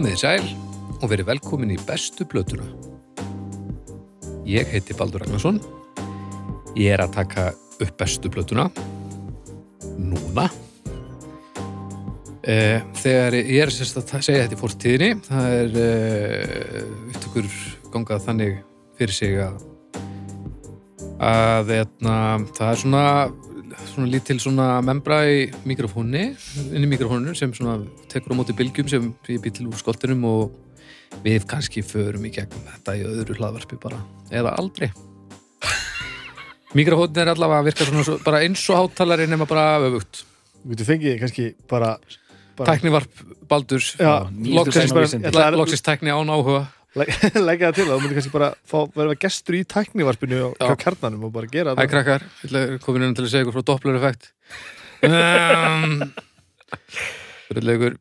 Komið í sæl og verið velkomin í bestu blötuna. Ég heiti Baldur Ragnarsson. Ég er að taka upp bestu blötuna. Núna. Eh, þegar ég er sérst að segja þetta í fórstíðinni, það er eh, upptökur gangað þannig fyrir sig að að etna, það er svona svona lítil svona membra í mikrofónni, inn í mikrofóninu sem svona tekur á móti bylgjum sem ég býr til úr skoltinum og við kannski förum í gegnum þetta í öðru hlaðvarpi bara, eða aldrei. Mikrofónin er allavega að virka svona svo, bara eins og háttalari nema bara öfugt. Þú fengið kannski bara, bara tæknivarp Baldurs. Loksins tækni án áhuga leggja það til það, þú myndir kannski bara fá, vera gestur í tæknivarpinu og Já. hjá kjarnanum og bara gera Hæ krakkar, ég ætla að koma inn til að segja ykkur frá Doppler effekt um, Fyrirlegur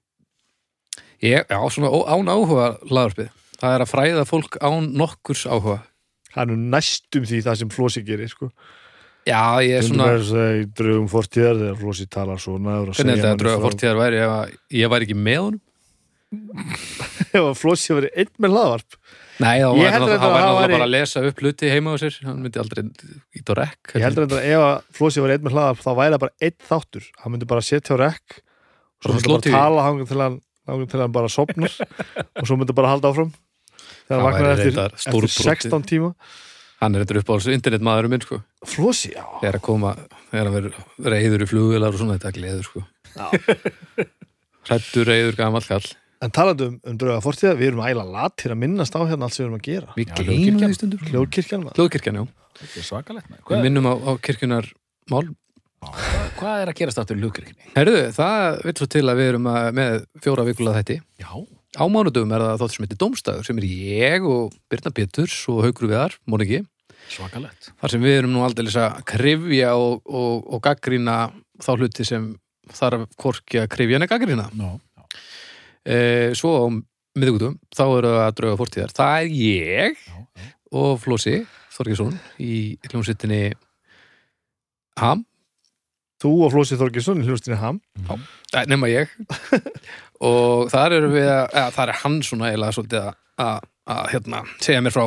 Ég, já, svona án áhuga hlaðarpið Það er að fræða fólk án nokkurs áhuga Það er nú næstum því það sem Flósi gerir sko. Já, ég er svona er það í draugum fortíðar þegar Flósi talar svona Hvernig er þetta að drauga fortíðar væri ef ég væri ekki með honum? Ef Flósi verið einn með hlaðvarp. Nei, þá væri hann að bara að lesa upp hluti heima á sér. Hann myndi aldrei ít á rekk Ég heldur. að ef að Flósi verið einn með hlaðvarp þá væri það bara einn þáttur. Hann myndi bara setja á rekk og svo Bara myndi bara tala hangum til hann, hangum til hann bara sopnar og svo myndi bara halda áfram. Þegar hann vaknar eftir, eftir stórbrotið. 16 tíma. Hann er eitthvað upp á þessu internetmaðurum minn sko. Flósi, já. Þegar að koma, þegar að vera reyður í flugvilar og svona þetta er gleður sko. Hrættur reyður gamall kall En talandi um, um drauga fortíða, við erum æla latir að minnast á hérna allt sem við erum að gera. Við Já, gleymum því stundum Hljóðkirkjan. Hljóðkirkjan, já Þetta er svakalegt. Við minnum á, á kirkjunar mál hvað, hvað er að gerast aftur í ljúkirkni? Herðu, það vil svo til að við erum að, með fjóra vikulega þætti Já, Á mánudum er það þótt sem heitir Dómstæður sem er ég og Birna Péturs og Haukur Viðar, Móniki svakalegt. þar sem við erum nú aldrei að krifja og, og, og gaggrína þá hluti sem þarf hvorki að krifja en að gaggrína já. E, Svo á miðgutum þá eru það að drauga fórtíðar Það er ég já, já. og Flósi Þorgesson í hljómsveitinni Ham Þú og Flósi Þorgesson í hljóðstinni Ham. Nei, nema ég og þar eru við að, eða, þar er hann svona eiginlega svolítið að, að, að hérna, segja mér frá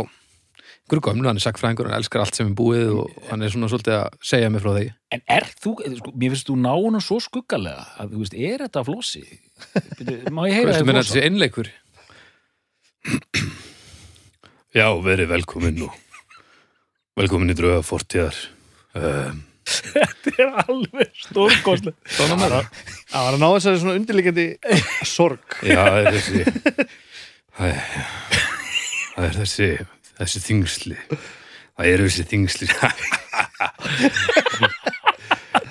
einhverju gömlu, hann er sagfræðingur, hann elskar allt sem er búið og hann er svona svolítið að segja mér frá því En er þú, sko, mér finnst þú ná honum svo skuggalega að þú veist, er þetta flossi? Má ég heyra flossa? þessi einleikur Já, verið velkomin og velkomin í drauga fortíðar um, Þetta er alveg stórkoslega. Það Það var að ná þessari svona undirliggjandi sorg. Já, það er þessi það er, það er þessi þessi þingsli það eru þessi þingsli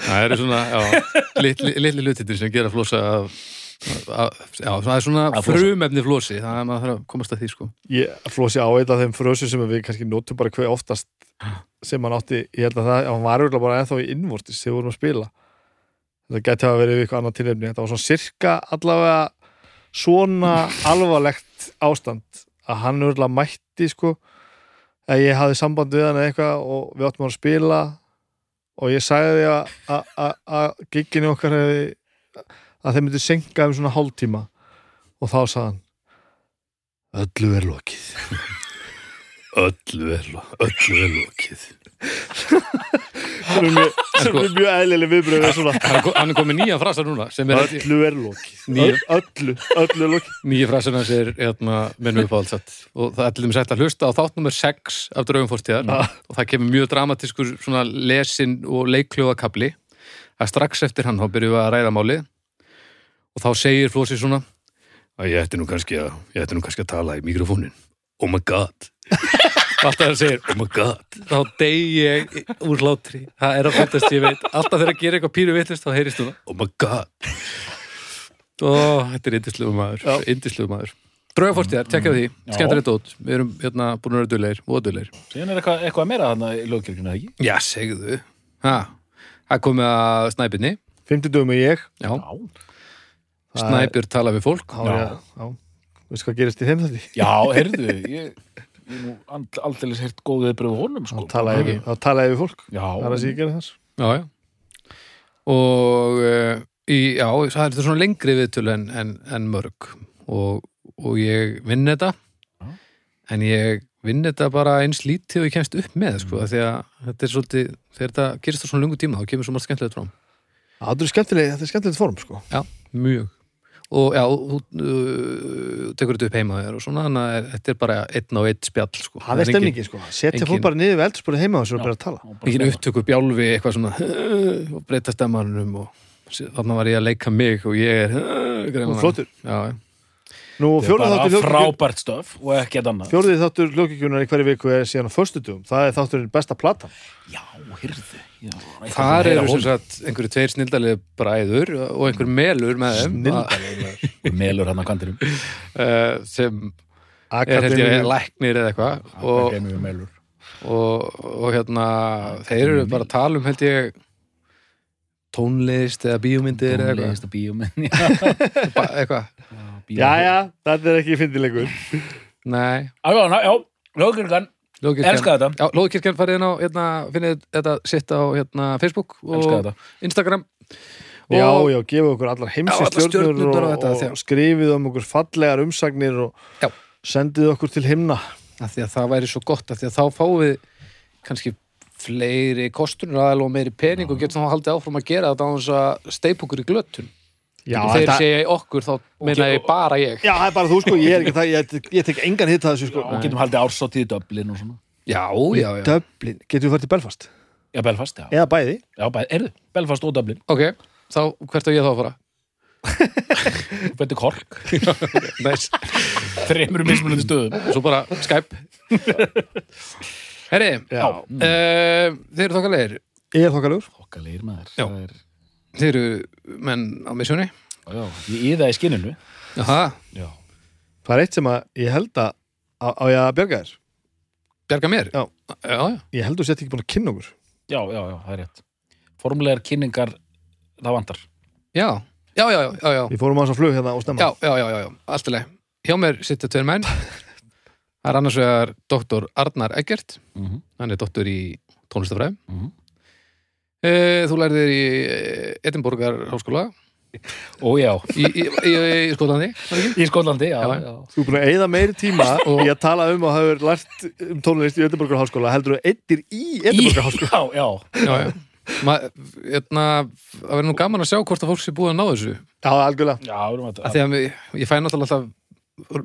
það eru svona litli, litli lutitir sem gera flosa af, af, já, það er svona frumefni flosi það er maður að komast að því sko Ég, Flósi á eitt af þeim frösum sem við kannski notum bara hver oftast sem hann átti, ég held að það, hann var auðvitað bara ennþá í innvortis þegar við vorum að spila. Það gæti hafa verið við eitthvað annað tilnefni. Þetta var svona sirka allavega svona alvarlegt ástand að hann auðvitað mætti sko að ég hafði samband við hann eða eitthvað og við áttum að spila og ég sagði því að- að- gigginu okkar hefði að þeim myndi senka um svona hálftíma og þá sagði hann öllu er lokið. Öllu er, lo- öllu er lokið sem er mjög, er mjög eðlileg viðbröð hann er komið nýja frasa núna er öllu er. Öll- öllu, öllu er lokið. Nýja frasan hans er hérna, minn uppáhaldsatt og það er til dæmis hægt að hlusta á þátt nummer 6 af draugum fórstíðar Ja. og það kemur mjög dramatískur svona lesin og leikljóðakabli það er strax eftir hann, þá byrjum við að ræða málið. Og þá segir Flósi svona að ég ætti nú kannski að ég ætti nú kannski að tala í mikrofónin oh my god alltaf það segir oh my god. Þá degi ég úr hlátri. Það er að fættast ég veit. Alltaf þegar að gera eitthvað píru vitlist þá heyrist þú oh my god. Og þetta er indislegu maður indislegu maður. Draugafórstíðar, tekja því, skemmtilegt dót Við erum hérna búin að vera duðleir og duðleir Síðan er eitthvað, eitthvað meira þarna í ljúkirkni, eða ekki? Já, segðu. Ha, Það komið að snæpinni 50 dögum er ég. Já, snæpjur tala við fólk. Já, já, já. Veistu hvað gerist í þeim þetta? Já, heyrðu, ég, ég nú ald- aldeilis heyrt góðið bröðu honum, sko. Þá talaði við fólk. Já, Það er að gerði þess. Já, já. Og uh, í, já, það er þetta svona lengri viðtölu en, en, en mörg. Og, og ég vinn þetta. Já. en ég vinn þetta bara eins lítið og ég kemst upp með sko, mm. því að þetta er svolítið þegar þetta gerist á svona lungu tíma þá kemur svo margt skemmtilegt fram. Er þetta er skemmtilegt form sko. Já, mjög og já, þú uh, tekur þetta upp heima þér og svona, þannig að þetta er bara einn á einn spjall sko. Það er stemningi sko, setja fólk bara niður við eldursporið heima og svo Já. bara að tala Og engin upptöku bjálfi eitthvað svona og breyta stemmanum og þannig var ég að leika mig og ég er Þú er flottur. já. Nú, Þetta er bara frábært stöf og ekkert annað Fjórið þáttur hljókikjunar í hverju viku er síðan á föstudum Það er þátturinn besta platan Já, hyrðu þar eru sem sagt einhverju tveir snildalið bræður og einhver melur með þeim. Snildalega Og melur hann á kantinum. Uh, sem er held ég læknir eða eitthvað og, og melur. og, og hérna þeir eru bara að tala um held ég tónlist eða bíómyndir eða eitthvað. Tónlist og bíóminn Ba- eitthvað, Jæja, þetta er ekki fyndilegur nei. Já, já, já, lögurkan Lóðkirkjan Elska þetta, Já, Lóðkirkjan farið inn á, hérna, finnið þetta sitt á hérna, Facebook og Instagram. Já, og, já, gefa okkur allar Já, heimsi allar stjörnur stjörnurnar og, og þetta, og, þegar- skrifið um okkur fallegar umsagnir og Já. sendið okkur til himna. Að því að það væri svo gott að því að þá fáum við kannski fleiri kostunur aðal og meiri pening og getum þá haldið áfram að gera þetta á þess að steipa okkur í glöttun Já, þeir þetta, segja okkur þá meina ég bara ég. Já, það er bara þú sko, ég er ekki það ég, ég tek engan hitt að þessu sko. Og getum haldið ársáttíð í Dublin og svona. Já, já, já, Dublin, getum við farið til Belfast? Já, Belfast, já. Eða bæði? Já, bæ- heyrðu, Belfast og Dublin. Ok þá, hvert á ég þá að fara? Þetta er kork Næs, Þreymur mismunandi stöðum. Svo bara Skype. Herri, Já, uh, þeir eru þokkalegir. Ég er þokkalugur Okkalegir maður. Já. Það er, þeir eru menn á missjóni já, ég í það í skinninu Jaha, Já Það er eitt sem að ég held að á, á ég að bjarga þér bjarga mér Já. já, já. Ég held þú sett ekki búin að kynna okkur Já, já, já, það er rétt Formulegar kynningar, það vantar Já, já, já, já, já, Við fórum á þess að flug hérna og stemma já, já, já, já, já, allt í leið. Hjá mér sitja tveir menn. Það er annars vegar doktor Arnar Eggert, mm -hmm. hann er doktor í tónlistafræðum. Mhm. E, þú lærðir í Edinborgar háskóla. Og já, í, í, í, í Skólandi, í Skólandi, já, Já, já. Þú er búin að eyða meiri tíma í að tala um og hafur lært um tónlist í Edinborgar háskóla heldur þú eittir í Edinborgar háskóla. Já, já, Já, já. Ma, etna, það verður nú gaman að sjá hvort að fólk sé búið að ná þessu. Já, algjörlega. Já, að því að ég, ég fæ náttúrulega alltaf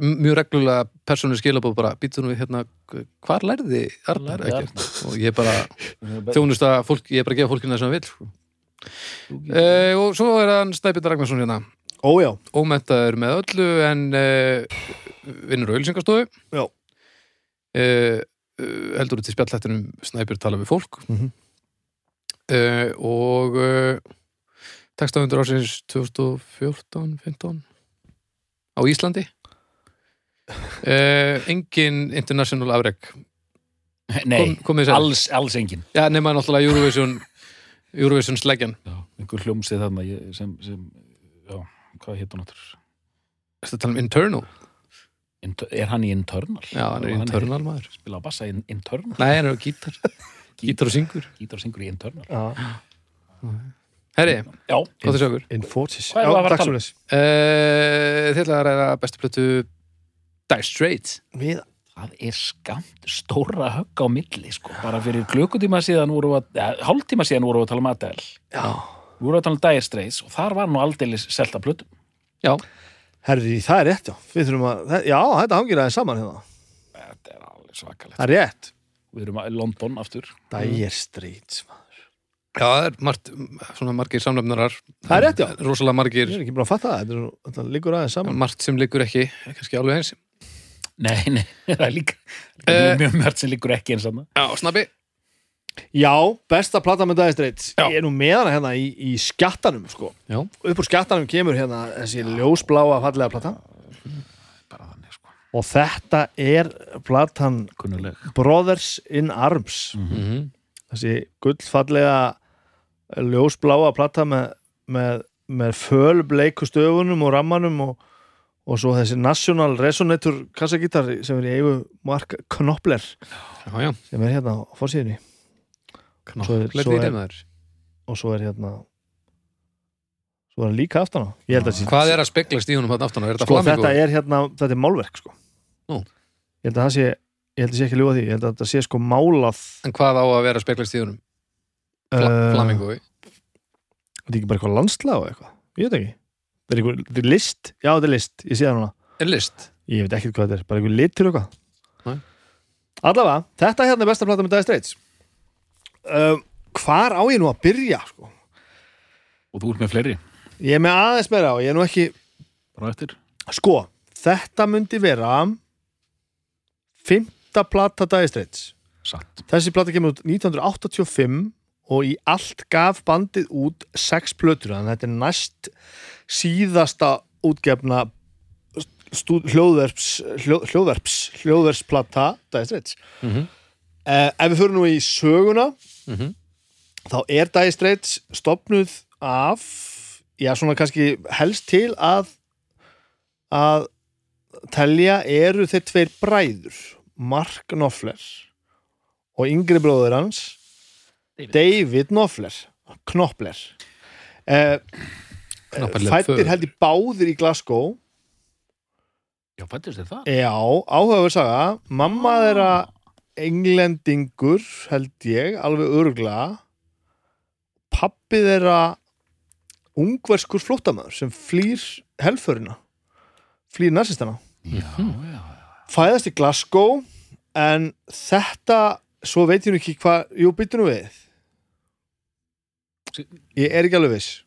mjög reglulega persónu skilabóð bara býtum við hérna, hvar lærði Arnar Eggert? Og ég bara Þjó þjónust að fólk, ég er bara að gefa fólkina sem það vil sko. e, og svo er hann Snæbjörn Ragnarsson hérna Ójá, ómentaður með öllu en e, vinnur á ölsingastofu Já. e, heldur út í spjallættinum Snæbjörn tala við fólk Mhm. e, og e, textahundur ásins 2014-15 á Íslandi e, engin international afreg Nei, Kom- alls, alls engin. Já, nema náttúrulega Eurovision Eurovision sleggjan. Einhver hljómsið þarna ég- sem, sem já, hvað hétt hún áttur Þetta tala um internal? Inter, er hann í Internal? Já, hann er internal maður. Spila á bassa í Internal. Nei, hann er á gítar. Gítar og syngur. Gítar og syngur í Internal. Já, Herri, Já, hvað það sjökur? Infortis Hvað erum við að fara að takk tala um? Uh, þið ætla að ræða bestu plötu Dire Straits. Við, það er skamt stóra högg á milli sko. bara fyrir klukkutíma síðan voru við að, ja, hálftíma síðan voru við að tala um Adele. Já. Við voru að tala um Dire Straits og þar var nú aldeilis selta plötum. Já, Herri, það er rétt, já. Við þurfum að, já, þetta hangir aðeins saman hérna. Þetta er alveg svakalegt. Það er rétt. Við erum að London aftur. Dire Straits maður. já, það er margt, svona margir samlefnarar Það er rétt, já. Rosalega Ég margir, er ekki búin að fatta það, þetta, þetta liggur aðeins saman. Margt sem liggur ekki kannski alveg eins nei, nei, það er líka Eh. mjög mörgt sem liggur ekki eins og Já, snabbi Já, besta plata með Dire Straits. Já. Ég er nú með hana hérna í, í skjattanum sko. Já, Upp úr skjattanum kemur hérna þessi ljósbláa fallega plata. Bara þannig sko, Og þetta er platan kunnuleg Brothers in Arms. Mm Þessi gullfallega ljósbláa plata með, með, með fölbleiku stöfunum og rammanum og, og svo þessi National Resonator kassagítar sem er í eigu Mark Knopler já, já. Sem er hérna á fórsíðinni er- er- maður og svo er hérna svo er hann líka aftan á. Hvað er að speglast í honum hann aftan á? Er sko þetta er hérna, þetta er málverk sko. Nú. ég held að það sé ég held að sé ekki ljúga því, ég held að þetta sé sko málað. En hvað á að vera speglast í honum? Fla uh, Flamingo? þetta er ekki bara eitthvað landslag og eitthvað, ég veit ekki er eitthvað, þetta er list, já þetta er list. Ég sé það núna, Er list? ég veit ekki hvað þetta er. Bara eitthvað litur og Nei. eitthvað allavega, þetta hérna er besta plata með Dire Straits. Um, hvar á ég nú að byrja sko? og þú ert með fleiri. Ég er með aðeins meira og ég er nú ekki bara eftir. Sko, þetta myndi vera fymta plata Dire Straits. Satt. Þessi plata kemur út 1985 og í allt gaf bandið út sex plötur, að þetta er næst síðasta útgefna hljóðverps, hljó, hljóðverps hljóðverpsplata Dire Straits Mhm. eh, Ef við fyrir nú í söguna Mhm. þá er Dire Straits stopnuð af já, svona kannski helst til að að telja eru þeir tveir bræður Mark Knopfler og yngri bróður hans David. David Knopfler. Knopfler. Eh, fættir held í báðir í Glasgow. Já, fættist þér það já, áhugaður saga. Mamma þeirra englendingur held ég, alveg örgla pappi þeirra ungverskur flóttamöður sem flýr helförina. Flýr narsistana já, já, fæðast í Glasgow en þetta, svo veit ég nú ekki hvað, jú, byttu nú við ég er ekki alveg viss.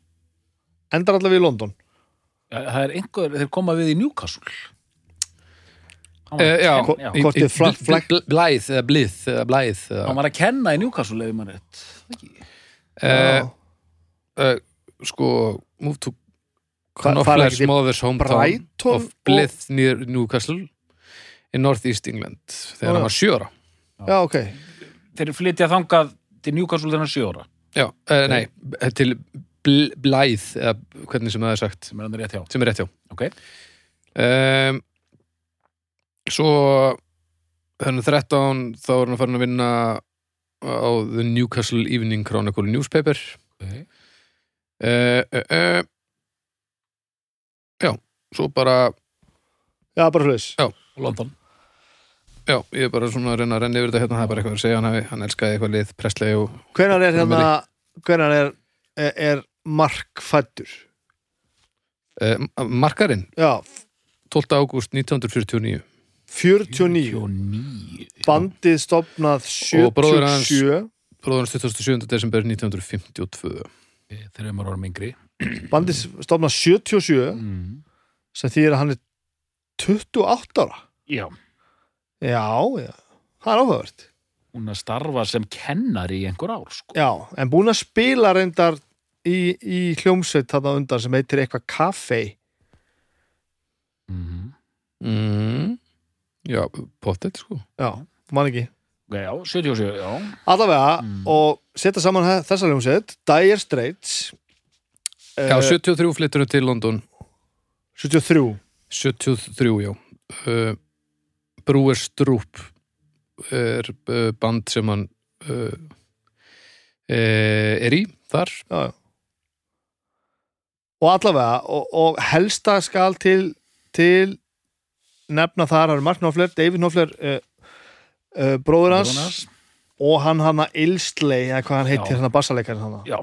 Endar allavega í London. Já það er einhver, þeir koma við í Newcastle. Hann var Uh, að já, kenna- Hvort- í- hvort í- er fla- bl- flag- bl- Blæð eða blíð eða blæð hann eða, var að kenna í Newcastle eða maður rétt. Ekki? uh, uh, Sko Move to Hva- fara Knopfler's ekki til mother's hometown Brighton of Blyth near Newcastle in Northeast England þegar Ó, hann já. var sjöra já, ok, þeir flytja þangað til Newcastle þegar hann er sjö ára Já, uh, nei, til bl Blæð eða hvernig sem það er sagt. Sem er rétt hjá. Sem er rétt hjá. Ok, um, Svo þannig 13 þá er hann farin að vinna á The Newcastle Evening Chronicle Newspaper. Okay. uh, uh, uh, Já, svo bara já, bara hlutis og London Já, ég er bara svona að reyna að renna yfir þetta hérna, það er bara eitthvað að segja hann, hafi- hann elskaði eitthvað lið Presley og hvenar er hérna hvenar er, er, er Mark fættur uh, Markarinn, já, 12. ágúst 1949 49 49 bandið stopnað Og bróðir hans- 77 bróðan 27. desember 1952 þeir eru maður orðum yngri. Bandið stopnað 77 mm. sem þýðir að hann er 28 ára. Já, já, já, það er áhugavert. Hún að starfa sem kennari í einhver ár sko. já, en búin að spila reyndar í, í hljómsveit þarna undan sem heitir eitthvað kaffe mm. mm. Já, pottet sko. Já, man ekki. Já, 77, já. Allavega, Mm. og setja saman þessa hljómsveit Dire Straits Já, eh, 73 flyttur til London. 73 73, já. Uh, Brúer Strúp er uh, band sem hann uh, er í þar. Já, já. og allavega og, og helsta skal til til nefna þar hann er Mark Knopfler, David Knopfler uh, uh, bróður hans. Og hann hann að Ilsley eða hvað hann heitir hann að bassalekarinn hann já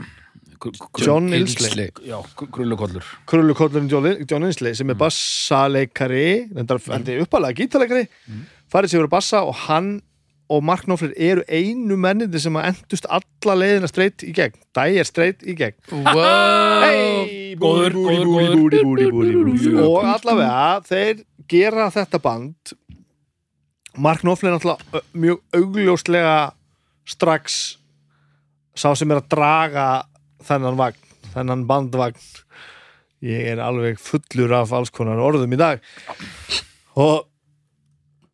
John já, grullukollur. Krullukollurinn John, Ilsley sem er Mm. bassaleikari mm. uppalega gítalegari Mm. farið sér verið bassa og hann og Mark Knopfler eru einu mennindi sem að endust alla leiðina straight í gegn. Dæ er straight í gegn. Og allavega þeir gera þetta band. Mark Knopfler er ö, mjög augljóslega strax sá sem er að draga þennan vagn, þennan bandvagn. Ég er alveg fullur af alls konar orðum í dag. Og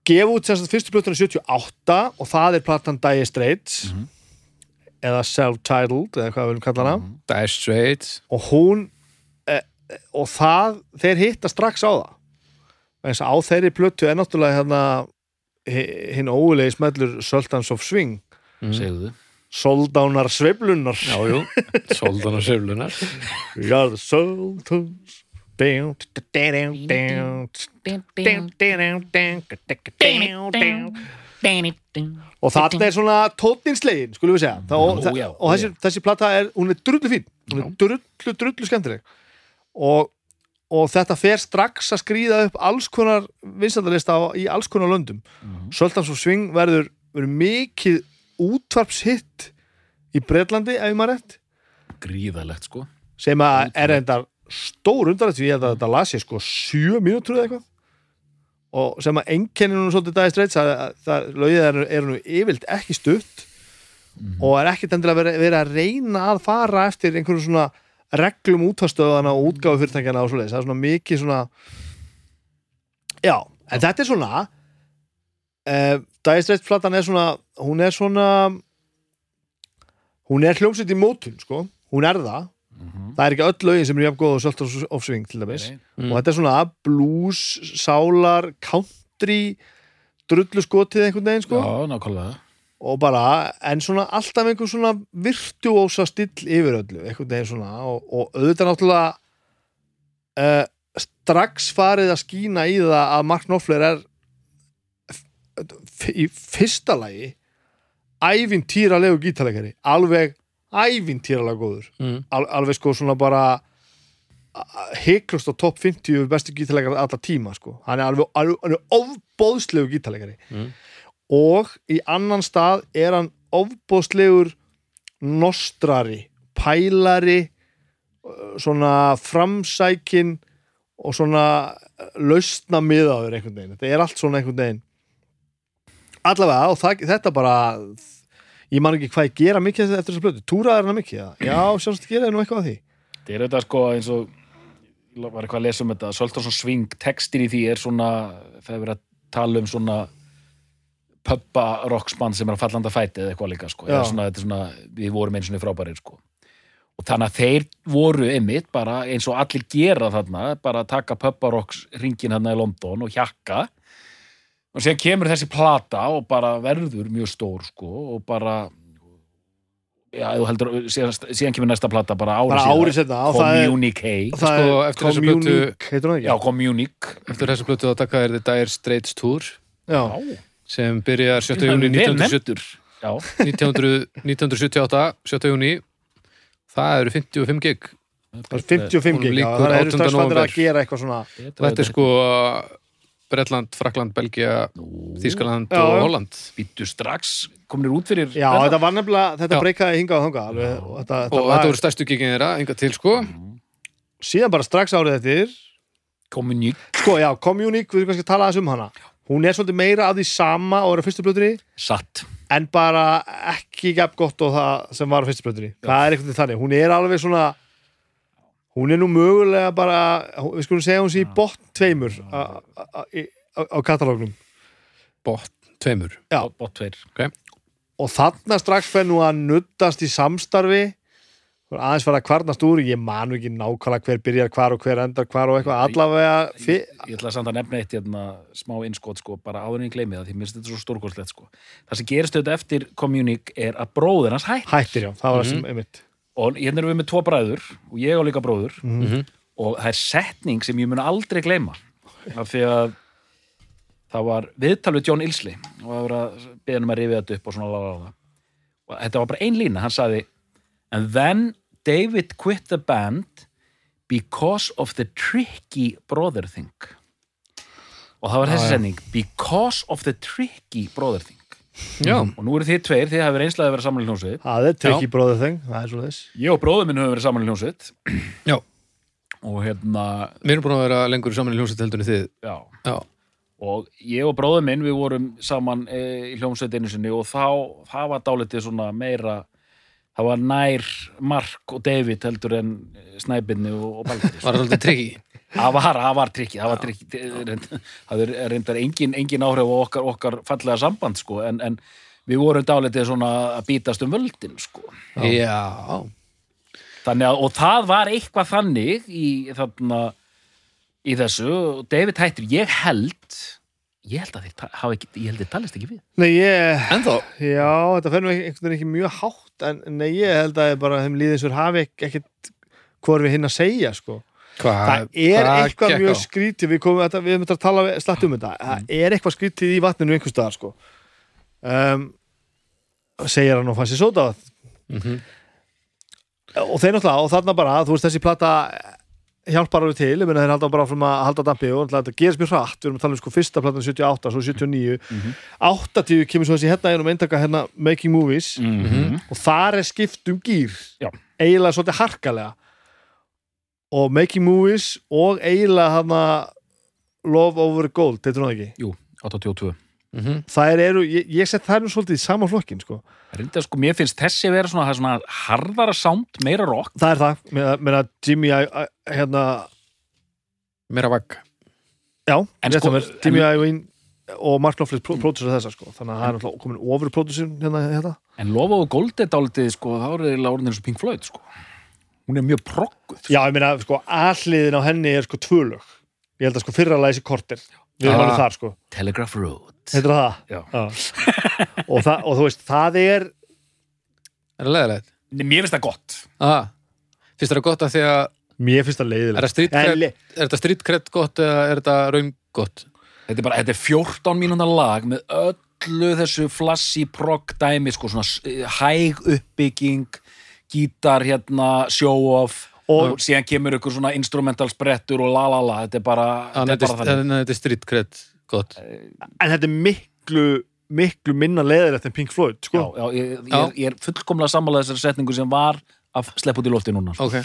gefa út þess að fyrstu plötunum 78 og það er platan Dire Straits. Mhm. eða Self-Titled eða hvað við viljum kalla hana. Mhm. Dire Straits. Og hún e, e, og það, þeir hitta strax á það. Eins og á þeirri plötu er náttúrulega hérna hi- hinn óulegi smellur Sultans of Swing. Mm. segðu Soldánar sveiflunar Já, jú, soldan og söflunar We are the down. Og þarna er svona tóttinslegin, skulum við segja. Og, já, og þessi, þessi plata er, hún er drullu fín. Hún er drullu, drullu skemmtileg. Og, og þetta fer strax að skrýða upp alls konar vinsaldalista á- í alls konar löndum. Söltans og Sving verður, verður mikið útvarpshitt í Bretlandi, ef ég maður rétt. Gríðalegt sko. Sem að er endar stór undarlegt því að þetta las ég sko sjö mínútur eða eitthvað. Og sem að einkennir nú svolítið dagist reits að, að það lögið er, er nú yfirlt ekki stutt og er ekkert endilega verið, verið að reyna að fara eftir einhverjum svona reglum útfastöðana og útgáfu fyrirtækjana og svoleiðis, það er svona mikið svona já, en þetta er svona uh, dagist reits platan er svona hún er svona hún er hljómsveit í mótun sko, hún er það. Það er ekki öll lögin sem er jafn góð og Söltar of Swing til dæmis. Nei. og þetta er svona blues, sálar country drullu skotið einhvern veginn sko. Já, nákvæmlega. Og bara, en svona alltaf einhver svona virtuósa still yfir öllu einhvern veginn svona. Og, og auðvitað náttúrulega uh, strax farið að skína í það að Mark Knopfler er í fyrsta lagi ævintýralegu gítarleikari alveg ævintýralega góður. Mm. al, alveg sko svona bara hiklust á topp 50 bestu gítarleikar alltaf tíma sko. Hann er alveg, alveg, alveg ofbóðslegu gítarleikari. Mm. og í annan stað er hann ofbóðslegur nostrari pælari svona framsækin og svona lausna miðaður einhvern veginn. Þetta er allt svona einhvern veginn allavega og það, þetta bara ég man ekki hvað ég gera mikið eftir þessa blötu túraður hana mikið, já, sjálfst gera ég nú eitthvað af því. Þetta er þetta sko eins og var eitthvað að lesa um þetta Söltons og Sving, textin í því er svona það er verið að tala um svona pubba rocksband sem er að fallanda fæti eða eitthvað líka sko. Eða svona, svona, við vorum eins og frábærir sko. Og þannig að þeir voru einmitt bara eins og allir gera þarna bara taka pubba rocks ringin hérna í London og hjakka og síðan kemur þessi plata og bara verður mjög stór sko og bara já, þú heldur, síðan, síðan kemur næsta plata bara ári bara árið Communicate það Sko, eftir þessa plötu- Communique? Communique Eftir þessu blötu að taka er The Dire Straits Tour Já, sem byrjar 7. júni Vel 1970 nefndur Já, 1900 1978, 7. júni það eru 55 gig það er 55 Hún gig já, það eru 18. strax fættir nóvember. að gera eitthvað svona þetta er sko Bretland, Frakland, Belgia Þískaland og. Holland. Býttu strax, komnir út fyrir Já, þetta var nefnilega, þetta Já. breykaði hingað og þangað alveg, og þetta, þetta og var, þetta voru stærstu gigin þeirra, enga til sko. Síðan bara strax árið eftir Communique. Sko, já, Communique, við erum kannski að tala aðeins um hana. Hún er svolítið meira af því sama og er á fyrstu blöðunni, Satt. En bara ekki gæp gott og það sem var á fyrstu blöðunni það er veginn þannig, hún er alveg svona hún er nú mögulega bara við skulum segja hún sé í botn tveimur á á katalógnum. Bótt, tveimur. Já. Bott tveir. Og þarna strax fer nú að nuttast í samstarfi. Aðeins fara að kvarnast úr ég manu ekki nákvæmlega hver byrjar hvar og hver endar hvar og eitthvað. Allavega fi... Ég ætla samt að nefna eitt hérna, smá innskot sko, bara áður en ég gleymi það því mér finnst þetta svo stórkostlegt sko. Það sem gerist auðvitað eftir Communique er að bróðir hans hætt hættir já, það var það sem einmitt og hérna erum við með tvo bræður og ég á líka bróður Mhm. og það er setning sem ég mun aldrei gleyma af því að það var viðtal við John Ilsley og það var að beða um að rifja þetta upp og svona lalala. og þetta var bara ein lína, hann sagði and then David quit the band because of the tricky brother thing og það var þessi Já, já. setning because of the tricky brother thing já, og nú eru þið tveir, þið verið einslaði að vera saman í hljómsveit. Það er tricky bróður þeng, það er svo þess ég og bróður minn höfum verið saman í hljómsveit. Já. Og hérna, við erum búin að vera lengur saman í hljómsveit heldur en þið. Já. Já, og ég og bróður minn við vorum saman e, í hljómsveitinu sinni og þá, það var dálítið svona meira það var nær Mark og David heldur en Snæbinni og, og Baldur. Var það alltaf trikki það var, það var trikki það var trikki, reynd- það er reyndar engin, engin áhrif á okkar, okkar fallega samband sko, en, en við vorum dálítið svona að bítast um völdin sko. Já, Þannig að, og það var eitthvað þannig í, þarna, í þessu, David hættir, ég held ég held að þeir hafa ekki, ég held að þeir talist ekki við. Nei, ég, En þá, já, þetta fer nú einhvern veginn ekki mjög hátt en nei, ég held að bara þeim líðins fyrir hafi ek- ekkert hvað við hinn að segja, sko hvað það er hvað eitthvað mjög skrítið við, komum, þetta, við þetta að tala slætt um þetta. Það er eitthvað skrítið í vatninu einhvers staðar sko. um, segir hann og fann sér sóta Mhm. og þeir náttúrulega og þarna bara, þú veist þessi plata hjálpar alveg til, ég meina þeir halda bara frá að halda dampi og þetta gerist mjög hratt. Við erum að tala um sko fyrsta platan 78, svo 79 80 kemur svo þessi hérna einum eindaka hérna Making Movies. Mhm. og þar er skipt um gýr eiginlega svolítið harkalega og Making Movies og eiginlega hana Love Over Gold, þetta er það ekki Jú, 82 Mhm. þær eru, ég, ég set þær nú svolítið í sama flokkin sko. Reyndar sko, mér finnst þessi vera svona, það er svona harðara sound, meira rock það er það, með að Jimmy I, I, hérna, Meira vagg já, En sko- er, Jimmy Iovine og Mark Knopfler pró pródusir þessa sko. þannig að það er komin ofur pródusir hérna, hérna. En Lofa og Gold er dálítið, sko, þá er eiginlega orðin eins og Pink Floyd, sko Hún er mjög progguð já, ég meina, sko, alliðin á henni er sko tvölög, ég held að sko fyrra læsi korter, við erum Ah. alveg þar sko Telegraph Road heitir það? Já. og, það, og þú veist, það er Er það leðilegt? Mér finnst það gott Ah, finnst þér það gott að því að mér finnst það Er leiðilegt er þetta street cred gott eða er þetta raun gott? Þetta er bara, þetta er 14 mínúna lag með öllu þessu flassi progg dæmi, sko, svona s- hæg uppbygging gítar hérna, show off og, Og- síðan kemur ykkur svona instrumental sprettur og la la la, þetta er bara, þetta er street cred gott en þetta er miklu miklu minna leiðilegt en Pink Floyd Já, sko. já, ég, ég, Já. er, ég er fullkomlega sammála þessari setningu sem var að sleppa út í lofti núna sko. Ok,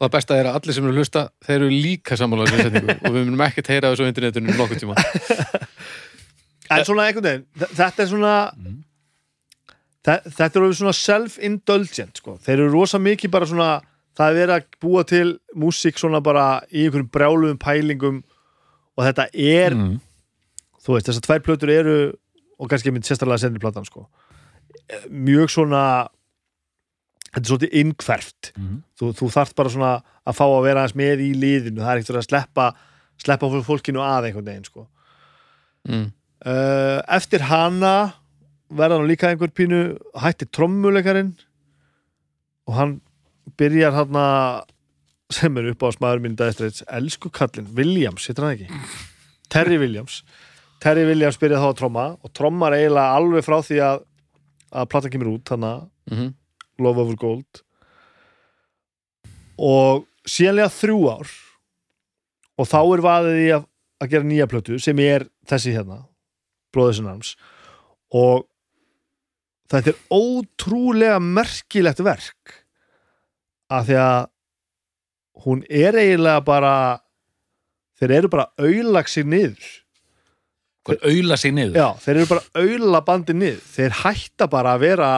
og það besta er að allir sem eru að hlusta þeir eru líka sammála þessu setningu og við munum ekkert heyra þessu á internetinu nokkuð tíma en svona einhvern veginn, þe- þetta er svona þe- þetta er orðið svona self-indulgent sko. þeir eru rosa mikið bara svona það er verið að búa til músík svona bara í einhverjum brjáluðum pælingum og þetta er mm. þú veist, þessar tvær plötur eru og kannski mynd sérstaklega senni platan sko. eh, mjög svona þetta er svolítið innkverft Mhm. þú, þú þarft bara svona að fá að vera aðeins með í liðinu, það er ekkert að sleppa sleppa fólk- fólkinu að einhvern veginn sko. mm. uh, eftir hana verða nú líka einhver pínu hætti trommuleikarinn og hann byrjar hann sem er upp á smaður mín dæðstreits elsku kallinn, Williams, hittir hann ekki? Terry Williams. Terry Williams byrjaði þá að tromma og trommar eiginlega alveg frá því að að platan kemur út, þannig að Mm Love Over Gold. Og síðanlega þrjú ár og þá er vaðið í að, að gera nýja plötu sem er þessi hérna in Arms. Og þetta er ótrúlega merkilegt verk. Að því að hún er eiginlega bara þeir eru bara auðlagsir niður. Auðla sig niður? Já, þeir eru bara auðla bandi niður. Þeir hætta bara að vera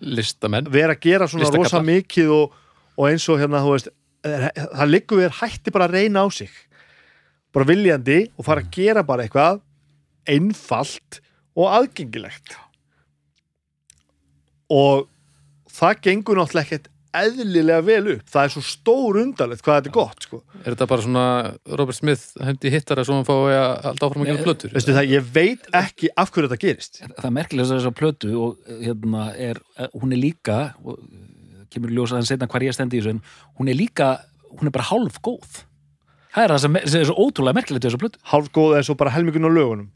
Listamenn. vera að gera svona Listakallar. rosa mikið og, og eins og hérna veist það liggur við hætti bara að reyna á sig. Bara viljandi og fara að gera bara eitthvað einfalt og aðgengilegt og það gengur náttúrulega ekkert eðlilega vel upp. Það er svo stór undarlegt hvað þetta er gott sko. Er þetta bara svona Robert Smith hendi hittara svo hann fái að halda áfram að gera plötur? veistu það, ég veit ekki af hverju þetta gerist. Það er merkilega þess að plötu og hérna er, hún er líka og eh, kemur í ljós aðeins setna hvar ég stendi í þessu hún er líka, hún er bara hálf góð það er það sem, sem er svo ótrúlega merkilegt við þessa plötu. Hálf góð eins og bara helmingun á lögunum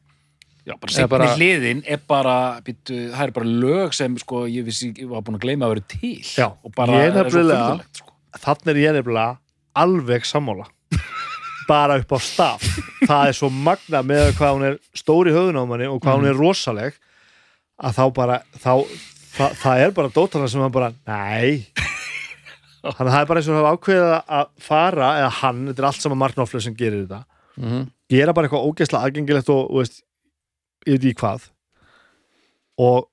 Já, bara segni bara- hliðin er bara, býttu, það er bara lög sem sko, ég vissi, ég var búin að gleyma að vera til Já, bara ég það er nefnilega- sko. þannig er ég nefnilega alveg sammála. Bara upp á staf það er svo magna með hvað hún er stóri höfðun á manni og hvað hún er rosaleg að þá bara þá, það, það er bara dóttarna sem hann bara nei. Þannig að það er bara eins og hafa ákveðið að fara eða hann, þetta er allt saman Mark Knopfler sem gerir þetta. Mhm. gera bara eitthvað ógeðslega aðgengilegt og, og veist, ég veit ekki hvað og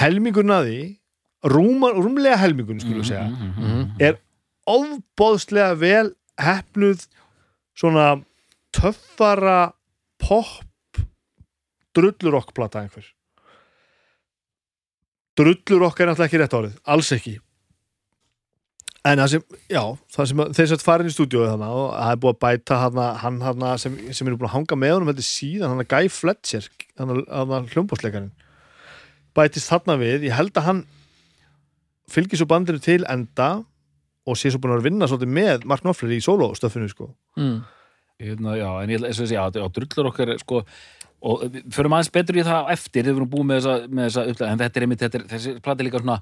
helmingurinn að því rúma, rúmlega helmingurinn skulum við segja Mhm, mhm, Mhm. mhm. er ofbóðslega vel hefnuð svona töffara pop drullurokkplata einhver drullurokk er náttúrulega ekki rétt árið, alls ekki En það sem, já, það sem þeir satt farin í stúdíóið þannig og það er búið að bæta hana, hann hana, sem, sem er búin að hanga með honum þetta síðan, hann að Guy Fletcher hann að hljómbósleikarinn bætist þarna við, ég held að hann fylgir svo bandinu til enda og sé svo búin að vinna svolítið með Mark Knopfler í sólóstöffinu sko. mm. hérna, já, en ég ætla að drullur okkar sko, og förum aðeins betur í það eftir, þegar við erum búið með þessa, með þessa upplega, en þetta er einmitt, þetta er, þessi plati er líka svona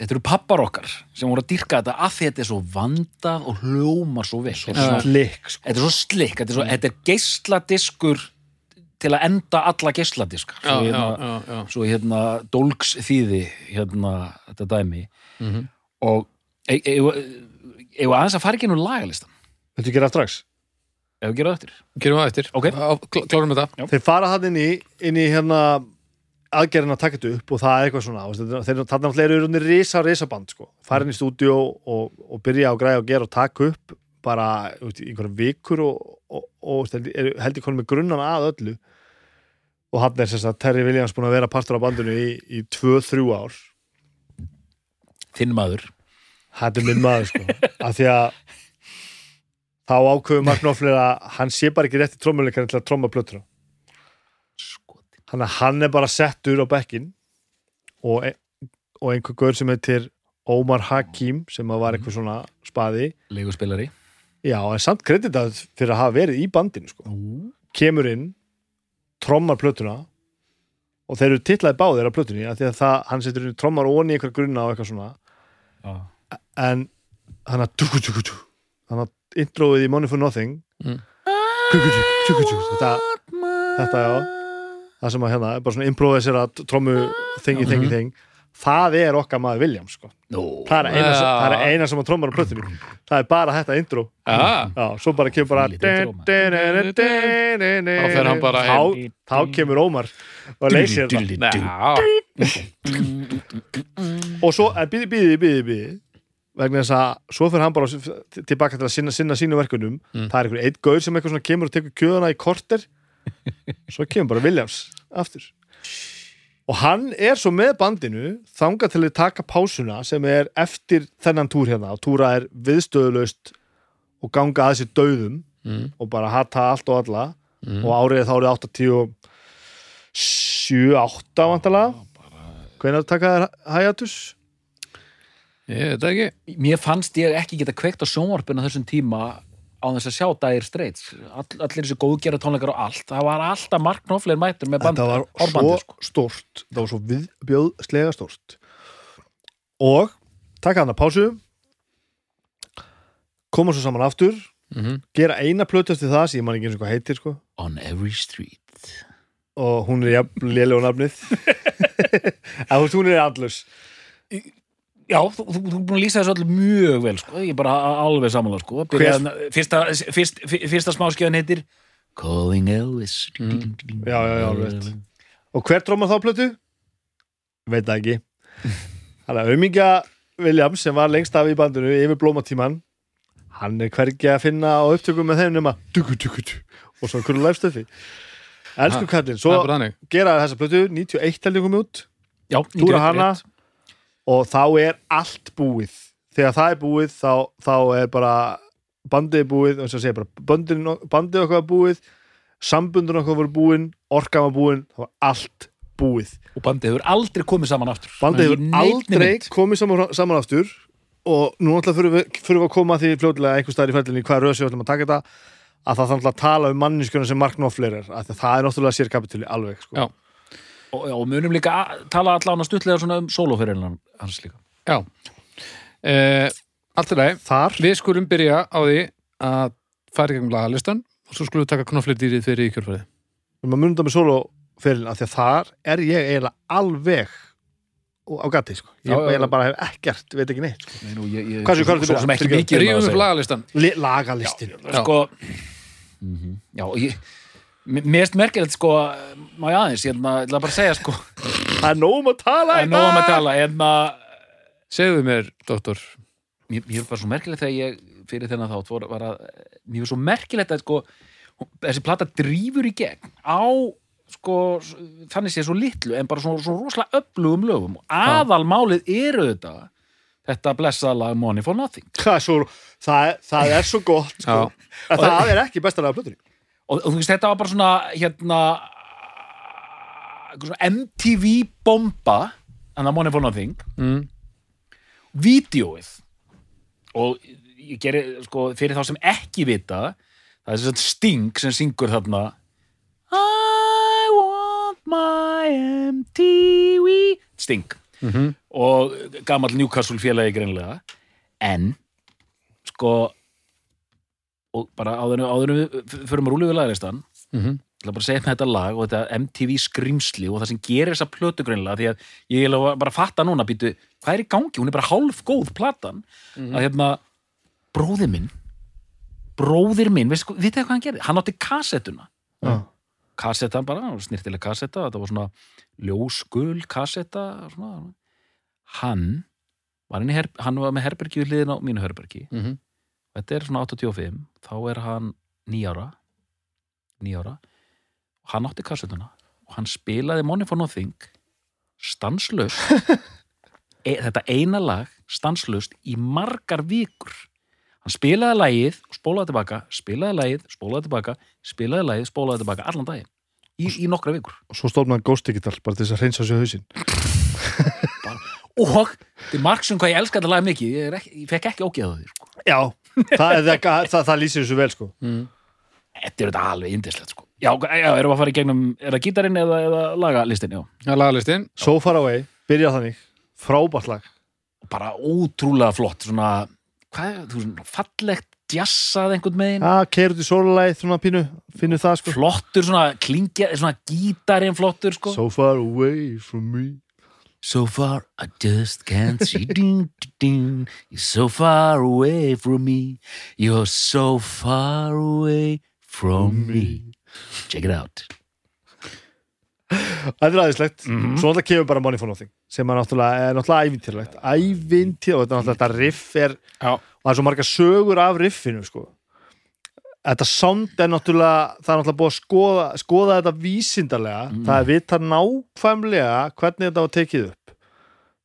þetta eru pappar okkar sem voru að dyrka þetta af því þetta er svo vandað og hljóma svo vel. Er, svona, Slikk, sko. þetta er svo slikk, þetta er, svo, þetta er geisladiskur til að enda alla geisladiska já, svo, já, hérna, já, já. svo hérna dólks þýði hérna þetta dæmi. Mhm. og e- e- við aðeins að fara ekki nú lagalistan Þetta gera strax? Ef við gera það eftir. Gerum við það eftir, Ok. Klárum þetta. Þeir fara hann inn í, inn í hérna aðgerðin að taka þetta upp og það er eitthvað svona þeir þarna náttúrulega eru rauninni risa, risa band sko. fara inn í stúdíó og, og byrja að græja og gera og taka upp bara veist, einhverjum vikur og, og, og veist, er, held ég konum með grunnan að öllu og hann er sagt Terry Williams búin að vera partur af bandinu í, í 2-3 ár þinn maður þetta er minn maður sko af því að þá ákveður Mark Knopfler að hann sé bara ekki rétt í trómuleikarinn til að tróma plötur Skoti. Að hann er bara settur á bekkin og, e- og einhver gaur sem heitir Omar Hakim sem var eitthvað svona spaði leiguspilari já, en samt kreditað fyrir að hafa verið í bandinu sko. kemur inn trommar plötuna og þeir eru titlaði báðir á plötunni af því að það, hann setur inn trommar onni í einhver grunna og eitthvað svona Já. en hann að hann að introið í Money for Nothing Mm. þetta, þetta já það sem að hérna, er bara svona improvisera trommu þingi, þingi, Mhm. þing. Það er okkar maður Williams sko. Það er eina, það er eina sem að trommar á plötunni það er bara þetta intro. Já, já, svo bara kemur bara þá Þá fer hann bara þá, kemur Ómar og leysir já, og svo, býði, býði, býði, býði vegna þess að svo fyrir hann bara tilbaka til að sinna, sinna sínu verkunum Mm. það er einhver eitt gaur sem eitthvað svona kemur og tekur kjöðuna í korter svo kemur bara Williams aftur. Og hann er svo með bandinu þangað til að taka pásuna sem er eftir þennan túr hérna. Og túra er viðstöðulaust og ganga að sér döðum Mm, og bara hata allt og alla. Mm. og árið þá árið 87, 8 vantalega hvenær taka þér hægatus? Ég veit ekki. Mér fannst ég ekki geta kveikt á sjónvarpinu á þessum tíma á þess að sjá Dire Straits. All, allir þessi góðgera tónleikar og allt það var alltaf Mark Knopfler mættur með band þetta var árbandi, svo stórt það var svo viðbjóðslega stórt. Og taka hann að pásu koma svo saman aftur Mhm. gera eina plötu eftir það sem ég man ekki eins og hvað heitir sko. On Every Street. Og hún er jafn lélega nafnið. Að hún er allus Já, þú, er búin að lýsa þessu allir mjög vel sko. ég er bara alveg samanlega sko. Fyrsta, fyrst, fyrsta smáskjöðan heitir Calling Elvis Mm. Já, já, já, alveg og hver trómar þá plötu? veit ekki hann er aumingja Williams sem var lengst af í bandinu yfir blómatíman hann er hvergi að finna á upptökum með þeim nema dugu, dugu, dugu, og svo einhverju læfstöfi elsku Það svo er bara þannig gera þessa plötu 91 heldur komið út hana rétt. Og þá er allt búið. Þegar það er búið þá, þá er bara bandið búið segir bara bandið, bandið okkar búið sambundun okkar voru búin orkan var búin, það var allt búið. Og bandið hefur aldrei komið saman aftur. Bandið hefur aldrei mynd. komið saman, saman aftur. Og nú náttúrulega fyrir við, fyrir við að koma því fljótilega einhver staðar í ferðinni hvað röð sem við ætlum að taka þetta að það þarf að tala um manninskjöna sem Mark Knopfler er að það er náttúrulega sér kapitúli alveg sko. Já. og, já, og munum líka að tala allan að stuttlega svona um sólóferðin hans líka Já eh, Allt er leið þar Við skulum byrja á því að fara í gegnum lagalistan og svo skulum við taka knoflidýrið fyrir í kjörfæði við maður munum það með soloferðin að því að þar er ég eiginlega alveg á gati sko. ég Já, já, já. eiginlega bara hef ekkert, veit ekki neitt sko. Nei, nú, ég, ég, Hvað svo þetta? sem ekki Fyrirgefðu. mikið um það Rífum að upp segja. lagalistan Li- lagalistin Já. sko Mhm. já, og ég mér erst merkilegt sko má ég aðeins, ég ætla bara að segja sko. Það er nóg um að tala það er nóg um að tala en að Segðu mér, doktor. Mér, mér var svo merkilegt þegar ég fyrir þennan þátt var, var að, mér var svo merkilegt að sko, þessi plata drífur í gegn á sko, þannig sé svo litlu en bara svo, svo rosalega öflugum lögum. Og aðalmálið eru þetta þetta blessaða lag Money for Nothing. Það er svo, það er, það er svo gott sko. Það er ekki besta lega plötunni og, þú veist, þetta var bara svona hérna svona MTV bomba en það Money for Nothing. Mm. vídeóið og ég geri, sko, fyrir þá sem ekki vita það er að Sting sem syngur þarna. I want my MTV Sting. Mm og gamall Newcastle félagi greinlega en sko og bara áður, við förum að rúlega við laglistan -hmm. ég ætla bara að segja með þetta lag og þetta MTV skrýmsli og það sem gerir þessa plötu greinlega því að ég vil bara fatta núna býtu, hvað er í gangi, hún er bara hálf góð platan að hérna bróðir minn bróðir minn, veistu hvað hann gerði? Hann átti kassettuna Já. kassettan bara, snirtileg kassetta þetta var svona ljóskul kassetta svona. hann var, her, hann var með herbergi við hliðin á mínu herbergi Mm -hmm. Þetta er svona 85 þá er hann nýjára nýjára og hann átti kassetuna og hann spilaði Money for Nothing stanslöst e, þetta eina lag stanslöst í margar vikur. Hann spilaði lagið og spólaði tilbaka spilaði lagið, spólaði tilbaka spilaði lagið, spólaði tilbaka allan daginn. Í, í nokkra vikur. Og svo stofnaði Ghost Digital bara til þess að reynsa sér hausinn. Og til margsum hvað ég elska þetta lag mikið ég, ekki, ég fekk ekki ógeða því sko. já, það, er, það, það, það lýsir þessu vel sko Mm. þetta er þetta alveg indislegt sko. já, já, erum við að fara í gegnum er það gítarinn eða, eða lagalistin já. Það er lagalistinn So Far Away, byrja þannig frábært lag bara ótrúlega flott svona, hvað er, þú veist, fallegt jassað einhvern megin Já, keir út í sólulæð, svona pínu, finnur það sko flottur, svona klingja, svona gítarinn flottur sko. So far away from me So far I just can't see. Ding, ding. You're so far away from me. You're so far away from me. Check it out. Þetta er aðeinslegt, Mhm. svo náttúrulega kemur bara Money for Nothing sem er náttúrulega, er náttúrulega ævintýrlegt ævintýr og þetta, er riff er Já. og það er svo margar sögur af riffinu sko þetta sound er náttúrulega það er náttúrulega búið að skoða, skoða þetta vísindarlega, Mm. það er vita nákvæmlega hvernig þetta var tekið upp.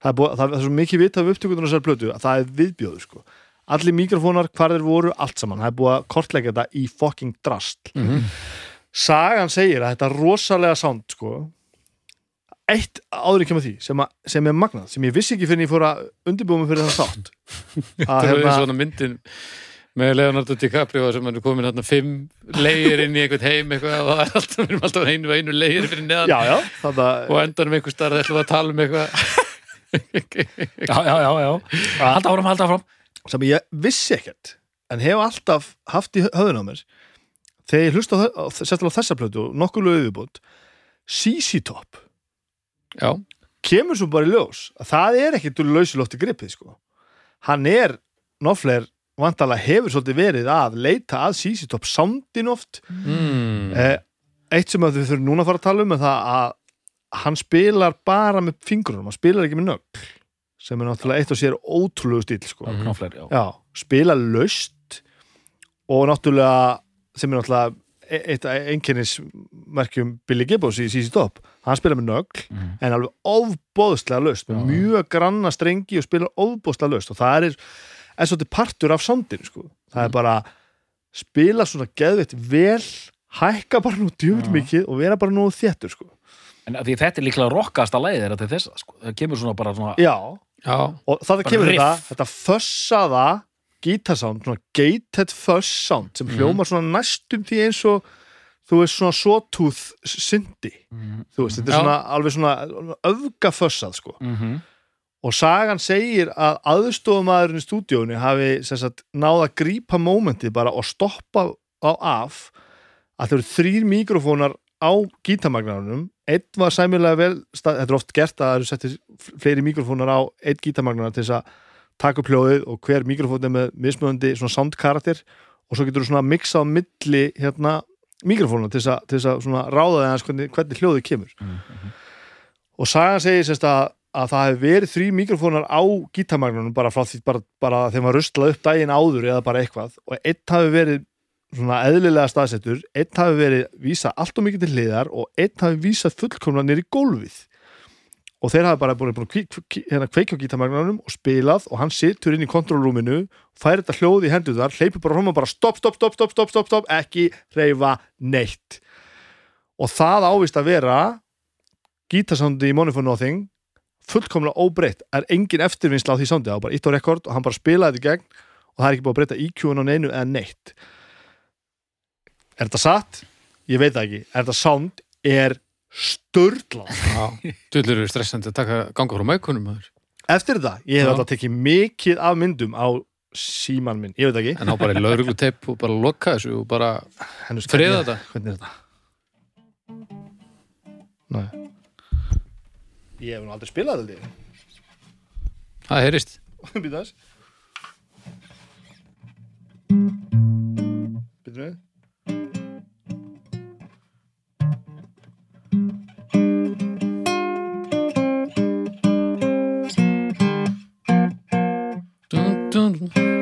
Það er, búið, það er svo mikið vita af upptökunar þessar plötu að það er viðbjóður sko. Allir mikrofónar, hvar þeir voru, allt saman. Það er búið að kortleika þetta í fucking drast. Mm sagan segir að þetta rosalega sound sko. Eitt áður ekki með því sem, að, sem er magnað, sem ég vissi ekki fyrir ég fór að undirbúa mig fyrir það þátt. Að Það er hérna, svona myndin með Leonardo DiCaprio sem er komin hérna fimm leigir inn í einhvern heim eitthvað og alltaf, við erum alltaf einu einu leigir fyrir neðan. Já, já, þannig og endanum einhver starf ætlum að tala um eitthvað. Já, já, já, já. Halda áfram, halda áfram. Sem ég vissi ekkert en hef alltaf haft í höfðun á mér þegar ég hlusta á, á, þessa plötu og nokkuð lögðubót CC Top. Já, kemur svo bara í ljós að það er ekkert úr lausulofti gripið sko. hann er Knopfler vantalega hefur svolítið verið að leita að CC Top soundin oft mm. eh, eitt sem að við þurfum núna að fara að tala um er það að hann spilar bara með fingrunum, hann spilar ekki með nögl sem er náttúrulega eitt og sér ótrúlegu stíl sko. Já já, spila löst og náttúrulega sem er náttúrulega e- eitt af einkennismerkjum Billy Gibbons í CC Top hann spila með nögl Mhm. en alveg ofbóðslega löst með mjög granna strengi og spila ofbóðslega löst og það er, er svolítið partur af soundinu sko. það er bara spila svona geðveitt vel hækka bara nú djúvill Já. mikið og vera bara nú þéttur sko. En að því þetta er líklega rockasta lægið þeirra til þess sko. Það kemur svona bara svona já, já, og það kemur riff. þetta þetta fössaða gítarsound, svona gated sound sem Mhm. hljómar svona næstum því eins og þú veist svona sawtooth syndi Mhm. þú veist, þetta er Já. svona alveg svona öfgafössað sko Mhm. Og sagan segir að aðstofumæðurinn í stúdíónu hafi sem sagt, náð að grípa mómentið bara og stoppa á af að það eru þrýr mikrofónar á gítarmagnarunum einn var sæmilega vel þetta er oft gert að það eru settir fleiri mikrofónar á einn gítarmagnar til þess að taka upp hljóðið og hver mikrofón er með mismöðandi svona soundkarakter. Og svo getur þú svona mixað á milli hérna mikrofónar til þess að, til þess að svona ráða þeim hvernig, hvernig hljóðið kemur. Mhm. og sagan segir sérst að, að það hefur verið þrý mikrofónar á gítarmagnunum bara frá því bara, bara þeim var ruslað upp daginn áður eða bara eitthvað. Og einn hafi verið svona eðlilega staðsettur einn hafi verið vísa allt og mikið til hliðar og einn hafi vísað fullkomna nýri gólfið. Og þeir hafa bara búin að hérna, kveikja á gítarmagnanum og spilað og hann situr inn í kontrollrúminu fær þetta hljóð í hendur þar hleypur bara hróma bara stopp, stopp, stopp, stopp, stopp, stopp, stopp ekki reyfa neitt. Og það ávist að vera gítarsándi í Money for Nothing fullkomlega óbreytt er engin eftirvinnsla á því sándi það var bara ítt á rekord og hann bara spilaði þetta í gegn og það er ekki búið að breyta IQ-un á neinu eða neitt. Er þetta satt? Ég veit það ekki. Er þetta sound? Er störtlað Dullur eru stressandi að taka ganga frá mækunum eftir þetta, ég hef alltaf tekið mikið af myndum á síman minn, ég veit ekki. En á bara í lauruglu teip og bara loka þessu og bara friða þetta. hvernig er þetta? Nei ég hef nú aldrei spilað þetta Það heyrist. Býta þess Býta við dun, dun. Þetta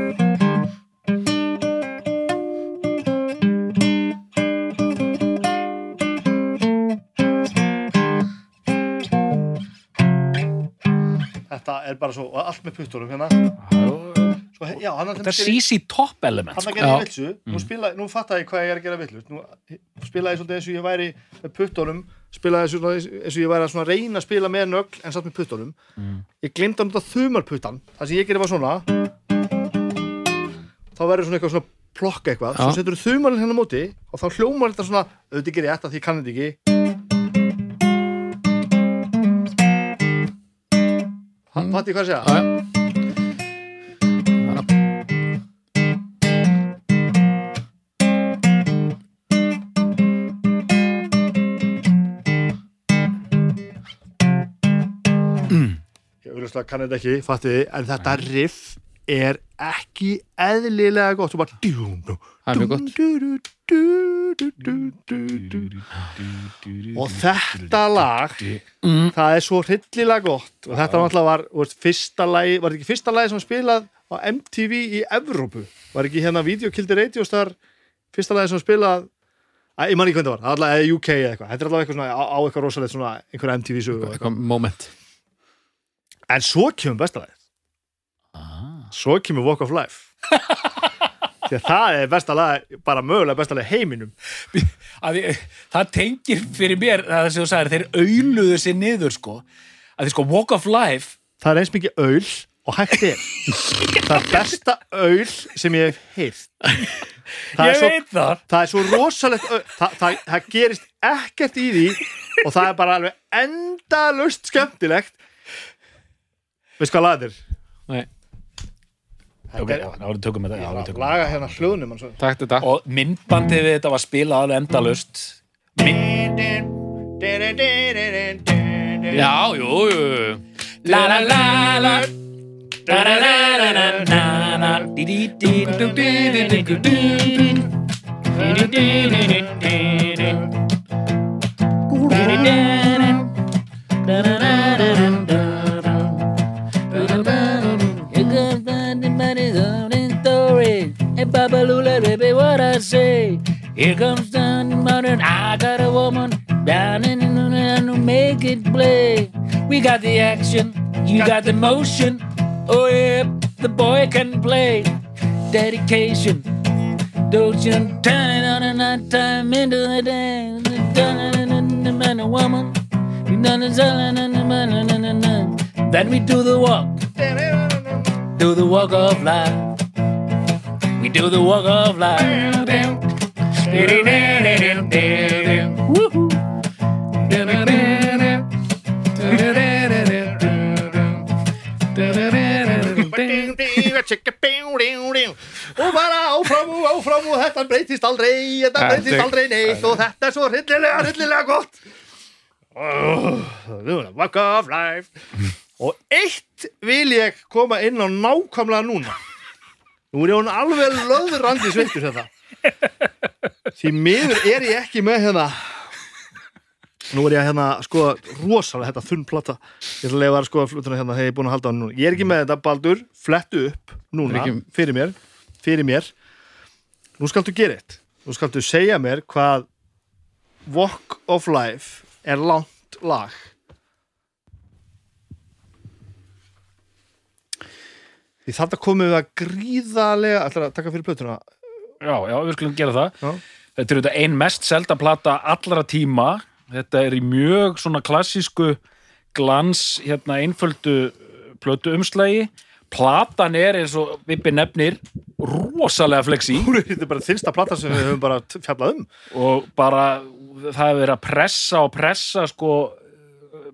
bara svo, allt með puttunum hérna. Svo, Já, Þetta er CC Top element Hann sko. að gera ég vilsu, nú, spila, nú fatta ég hvað ég er að gera villust Nú spilaði ég svolítið eins og ég væri með puttunum Spilaði eins og ég væri að reyna að spila með nögl en satt með puttunum. Ég glemdi að nota þumarputtan Það sem ég gerir var svona. Þá verður svona eitthvað svona plokka eitthvað. Svo setur þumarinn hérna móti Og þá hljómar þetta svona Auðvitað gerir ég þetta því ég kann þetta ekki Mm. Patti, hvað segja? Ég auðvitað kannu þetta ekki, fattiði, en þetta riff er ekki eðlilega gott og bara Það er mjög gott. og þetta lag það er svo hryllilega gott og þetta náttúrulega var, var fyrsta lagi, var ekki fyrsta lagi sem var spilað á MTV í Evrópu var ekki hérna Videokildi Radio Star fyrsta lagi sem var spilað ég man ekki hvernig það var, það var allavega UK eða eitthvað þetta er allavega eitthvað svona, á, á eitthvað rosalegt svona einhver MTV sögu eitthvað. Moment en svo kemur besta lagið. Svo kemur Walk of Life. Því að það er besta lag bara mögulega besta lag heiminum. Því, það tengir fyrir mér það sem þú sagðir, þeir auðluðu sér niður sko, að því sko Walk of Life það er eins mikið öl og hægt er. Það er besta öl sem ég hef heyrt. Það ég svo, veit það. það er svo rosalegt öl það, það, það gerist ekkert í því og það er bara alveg endalust skemmtilegt. Veist hvað lag þetta er? Nei, Ok, já, þá erum við tökum með það. Já, við tökum með Laga hérna hljóðnum hans. Takk til það. það. Og myndbandið við þetta var spilað alveg endalust. Já, jú, jú. La la la la. La la la la la la la. Di di di du di di di du du. Di di di di di di di. Di di di di. Da da da da da. Babalula, baby, what I say. Here comes down the money. I got a woman down in the and to make it play. We got the action, you got the motion. Oh, yeah, the boy can play. Dedication. Don't you turn it on a night time into the day. The man and woman. You done the. Then we do the walk. Do the walk of life. We do the walk of life. Og bara áfram og áfram og þetta breytist aldrei Þetta- breytist aldrei neitt og þetta er svo hryllilega, hryllilega gott. Oh, Walk of life. Og eitt vil ég koma inn á nákvæmlega núna nú er hún alveg löðrandi sveittur þetta því miður er ég ekki með hérna nú er ég hérna sko rosalega þetta þunn plata. Ég ætla að leiða að sko flutuna hérna þegar ég búin að halda á núna. Ég er ekki með þetta Baldur, flettu upp núna, fyrir mér. Fyrir mér. Nú skaltu gera eitt. Nú skaltu segja mér hvað Walk of Life er langt lag Því þetta komið við að gríðarlega ætlar að taka fyrir plötuna Já, já, við skulum gera það. Já. Þetta er þetta ein mest selda plata allra tíma. Þetta er í mjög svona klassísku glans, hérna, einföldu plötu umslægi. Platan er eins og Vippi nefnir rosalega flexi Hún er þetta bara þinsta plata sem við höfum bara fjallað um og bara það er verið að pressa og pressa sko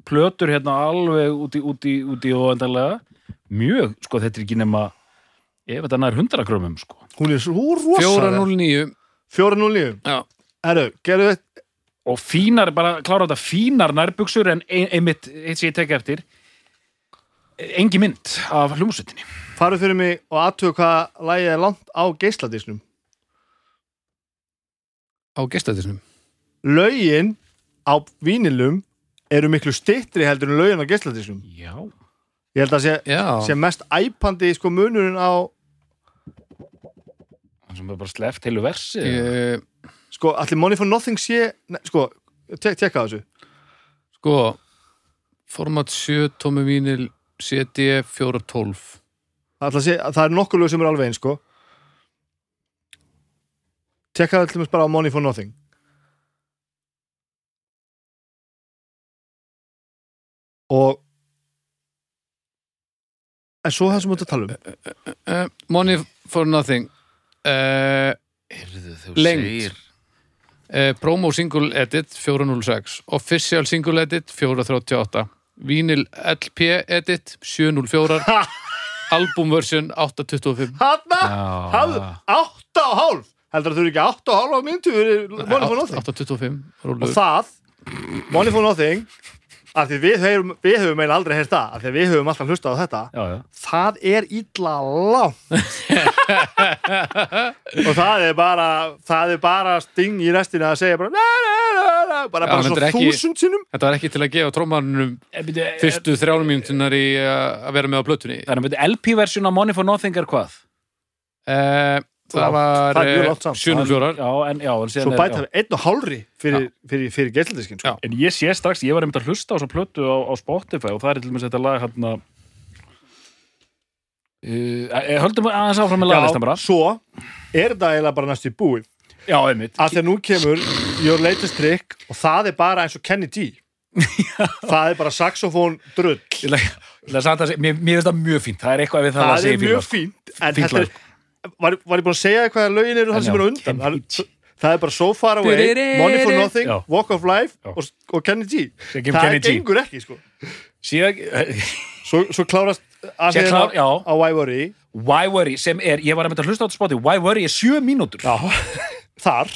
plötur hérna alveg út í, í, í óendanlega. Mjög, sko, þetta er ekki nema ef þetta nær 100 krömmum, sko. Hún er svo rosalega 409 409 Já, Herru, gerðu þetta og fínar, bara klára þetta fínar nærbuxur en ein, einmitt, eitt sem ég tek eftir. Engi mynd af hljómsveitinni. Farið fyrir mig og aðtöku hvað lægið er langt á geisladísnum á gestadisnum Lögin á vínilum eru miklu styttri heldur en lögin á geisladísnum já, Ég held að sé, sé mest æpandi sko munurinn á það sem er bara sleft heilu versi ég, sko, allir Money for Nothing sé ne, sko, tek, tekka þessu. Sko format 7, tómi vínil CD 412 það, sé, það er nokkur lög sem er alveg eins sko. Tekka til dæmis bara á Money for Nothing. Og en svo það sem þú ert að tala um. Uh, Money for Nothing. Uh, uh, Promo Single Edit 406 Official Single Edit 438 Vinyl LP Edit 704 Album version 825 Hanna, og hálf? Heldur að þú eru ekki átta og hálf á myndu Money for Nothing? 825 og það, Money for Nothing af því við höfum, við höfum eiginlega aldrei heyrt það, af því við höfum alltaf hlustað á þetta já, já. það er illa langt og það er bara það er bara sting í restina að segja bara, na, na, na, bara, Já, bara svona þúsund sinnum Þetta var ekki til að gefa trómanunum Eh, eh, fyrstu þrjálum mínútunar í uh, að vera með á plötunni Þannig að LP-versjun á Money for Nothing er hvað? uh, Það var Það er mjög langt samt. 704 Já, en, já, en svo bæta við einn og hálfri fyrir, fyrir, fyrir geisladiskin sko. Já. En ég sé strax, ég var einmitt að hlusta á svo plötu á, á Spotify og það er til dæmis þetta lag hérna uh, Höldum aðeins áfram með laglistan bara. svo er þetta eiginlega bara næstu í búið. Já, einmitt. Að að nú kemur Your Latest Trick og það er bara eins og Kenny G. Það er bara saxofón drull. Að Mér finnst það mjög fínt, það er eitthvað við það, að það segja er mjög fínt en þetta er, var, var ég búin að segja hvað lögin eru það sem eru undan? Það, það er bara So Far Away, Money for Nothing Já. Walk of Life Já. og, og Kenny G. Það Kenny G. gengur ekki sko. Síðan, svo, svo klárast að segja klár- á Why Worry. Why Worry, sem er, ég var einmitt að hlusta á þetta spoti Why Worry er sjö mínútur. Já, þar.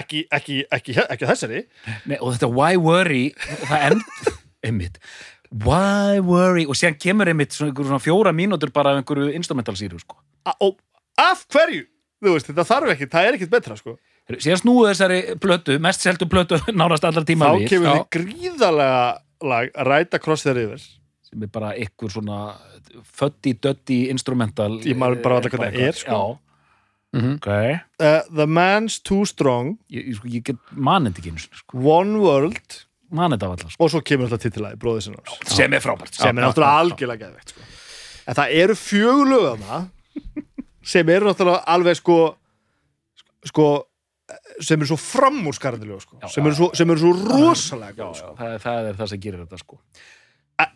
Ekki, ekki, ekki, ekki, þessari. Nei, og þetta Why Worry það end, einmitt. Why Worry, og síðan kemur einmitt svona, svona fjóra mínútur bara af einhverju instrumental síru, sko. Og af hverju þú veist, þetta þarf ekki, það er ekkit betra sko. síðan snúðu þessari plötu, mest seldu plötu nárast allar tíma þá við kemur Já. þið gríðalega lag Right Across the River sem er bara einhver svona fötti-dötti instrumental Ég maður bara veit eh, hvað það er, sko. Já, Mhm. ok uh, The Man's Too Strong ég, ég, sko, ég get manið ekki einu sinni, sko. One World allar, sko. og svo kemur alltaf sinna sem er frábært sem er náttúrulega algjörlega geðvegt sko. en það eru fjögulöðana sem eru náttúrulega alveg sko sko sem eru svo framúrskarðilegu sko, sem, eru svo, sem eru svo rosalega já, góð, já, sko. það, er- það er það sem gerir þetta sko.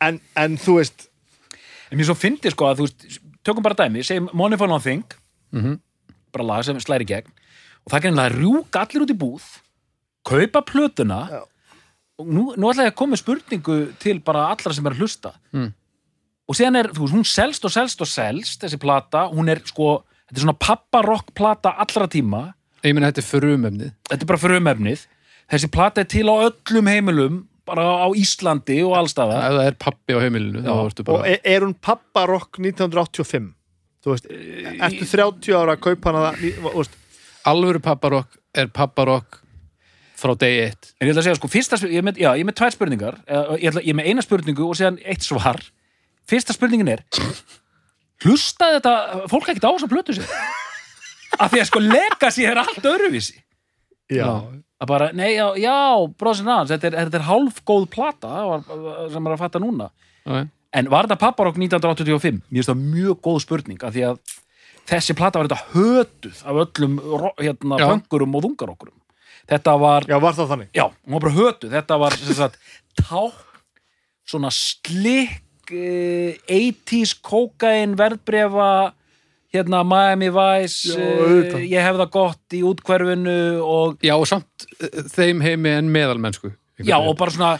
en, en þú veist en mér svo fyndi sko að þú veist tökum bara dæmi, segjum Money for Nothing Mhm. bara lag sem slæri gegn og það er greinlega að rjúka allir út í búð kaupa plötuna Já. og nú, nú ætla ég að koma með spurningu til bara allra sem er að hlusta Mm. Og síðan er, þú veist, hún selst og selst og selst þessi plata, hún er sko þetta er svona papparokk plata allra tíma. Ég meina þetta er frumefnið. Þetta er bara frumefnið. Þessi plata er til á öllum heimilum bara á Íslandi og allstaða Ef það er pappi á heimilinu þá ertu og bara er, er hún papparokk 1985 þú veist, ertu 30 ára að kaupa hana það, alvöru papparokk er papparokk frá degi eitt. En ég ætla að segja, sko, fyrsta ég er með, já, ég er með tvær spurningar, Eh, ég, ætla, ég er með eina spurningu og síðan eitt svar. Fyrsta spurningin er, hlustaði þetta, fólk ekkert á þess að plötu sér? Af því að sko legacy er allt öðruvísi. já, Að bara, nei, já, já bróðsinn aðeins, þetta er, þetta er hálf góð plata sem er að fatta núna. okay. en var þetta papparokk 1985? Mér finnst það mjög góð spurning af því að þessi plata var þetta hötuð af öllum hérna, Já. pöngurum og þungarokkurum þetta var, Já, var það þannig? já, hún var bara hötuð þetta var sem sagt tá svona slikk uh, 80s kókain verðbrefa hérna Miami Vice Já, auðvitað. ég hef það gott í útkverfinu og Já, og samt eh, þeim heimi en meðalmennsku Já, og bara svona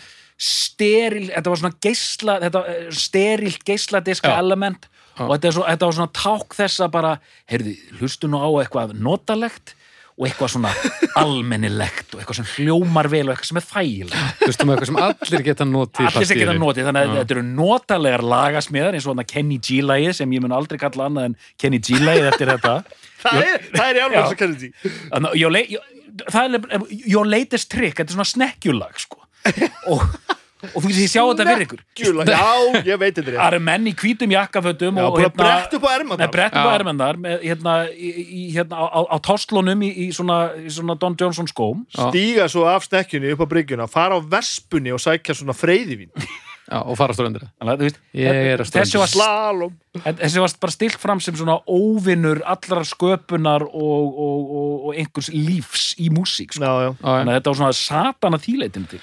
steril, þetta var svona eh, sterilt geisladiska Já. element og þetta, var svona ták þess að bara, heyrðu, hlustu nú á eitthvað notalegt og eitthvað svona almennilegt og eitthvað sem hljómar vel og eitthvað sem er þægilegt Hlustum á eitthvað sem allir geta notið allir sem geta notið, þannig að Já. þetta eru notalegar lagasmiðar eins og þarna Kenny G-lagið sem ég mun aldrei kalla annað en Kenny G-lagið eftir þetta Það er, það er í alveg Já. þess að kenna því. Þannig að your, la- your- það er your latest trick, þetta er svona snekkjulag sko. og, og þú getur sjá þetta fyrir ykkur já, ég veit þetta það rétt. eru menn í hvítum jakkafötum Já, og, búin að bretta upp á. Nei, brett upp á Já. ermendar með, hérna, hérna, á, á, táslunum í, í, svona, í svona Don Johnson skóm. Stíga svo af stekkjunni upp á bryggjuna, fara á vespunni og sækja svona freyðivín. Já, og fara á ströndir að, er þessi, var, Slalom. þessi var bara stilt fram sem svona óvinnur allrar sköpunar og, og, og, og einhvers lífs í músík sko. Já, já. þannig að þetta var svona satana þýleitin til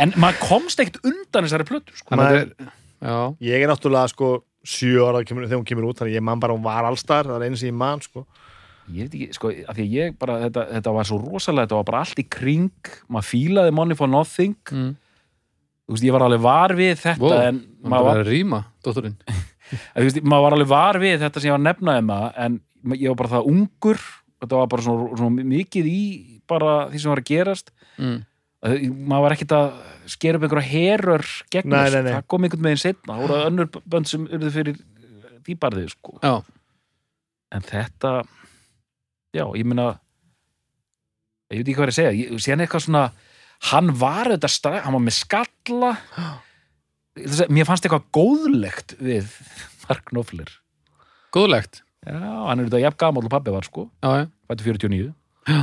en maður komst ekkert undan þessari plötu sko. Þetta er Ég er náttúrulega sko sjö ára kemur, þegar hún kemur út, þannig ég man bara hún var allstar, það er einu sem ég man, sko. ég veit ekki, sko, af því að ég bara þetta, þetta var svo rosalega, þetta var bara allt í kring maður fílaði Money for Nothing mm. þú veist, ég var alveg var við þetta Wow, en maður var, rýma, dótturinn þú veist, maður var alveg var við þetta sem ég var nefnaði maður en ég var bara það ungur þetta var bara svona, svona mikið í bara því sem var að gerast mm. Að maður var ekkert að skera upp einhverja herör gegn Nei, nei, nei. það kom einhvern veginn setna, það voru önnur bönd sem urðu fyrir dýbarðið sko. Já, en þetta já, ég meina ég veit ekki hvað er að segja. Ég, síðan eitthvað svona, hann var þetta hann var með skalla. Mér fannst eitthvað góðlegt við Mark Knopfler. Góðlegt? Já, hann er þetta jafn gamall og pabbi var sko. Já, já, fættu 49 Já.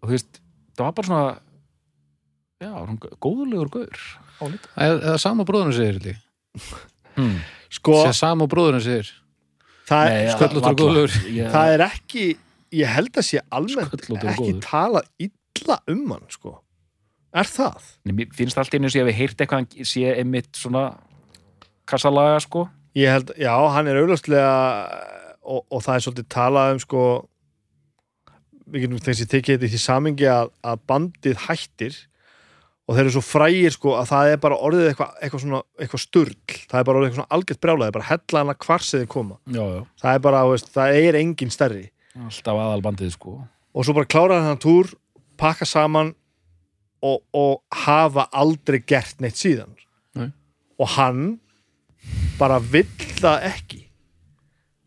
og þú veist, það var bara svona já, svona góðlegur gaur eða eða sama bróðurinn segir hmm. Sko, Sér sama bróðurinn segir það, Nei, er, ja, góðlegur. Ég- það er ekki, ég held að sé almennt ekki talað illa um hann, sko. Er það? Nei, mér finnst allt einu sem ég hef heyrt eitthvað hann sé einmitt svona kassalaga sko Ég held, já, hann er auðvitað og, og það er svolítið talað um sko við getum þessi tekið þetta í því samingi að, að bandið hættir og þeir eru svo frægir sko að það er bara orðið eitthvað, eitthvað svona eitthvað sturl, það er bara orðið eitthvað svona algjört brjálæði, bara hella hana hvar sem þið koma. Já, já. það er bara, veist, það er engin stærri. Alltaf aðalbandið sko. Og svo bara klára hann túr pakka saman og, og hafa aldrei gert neitt síðan. Nei. og hann bara vill það ekki.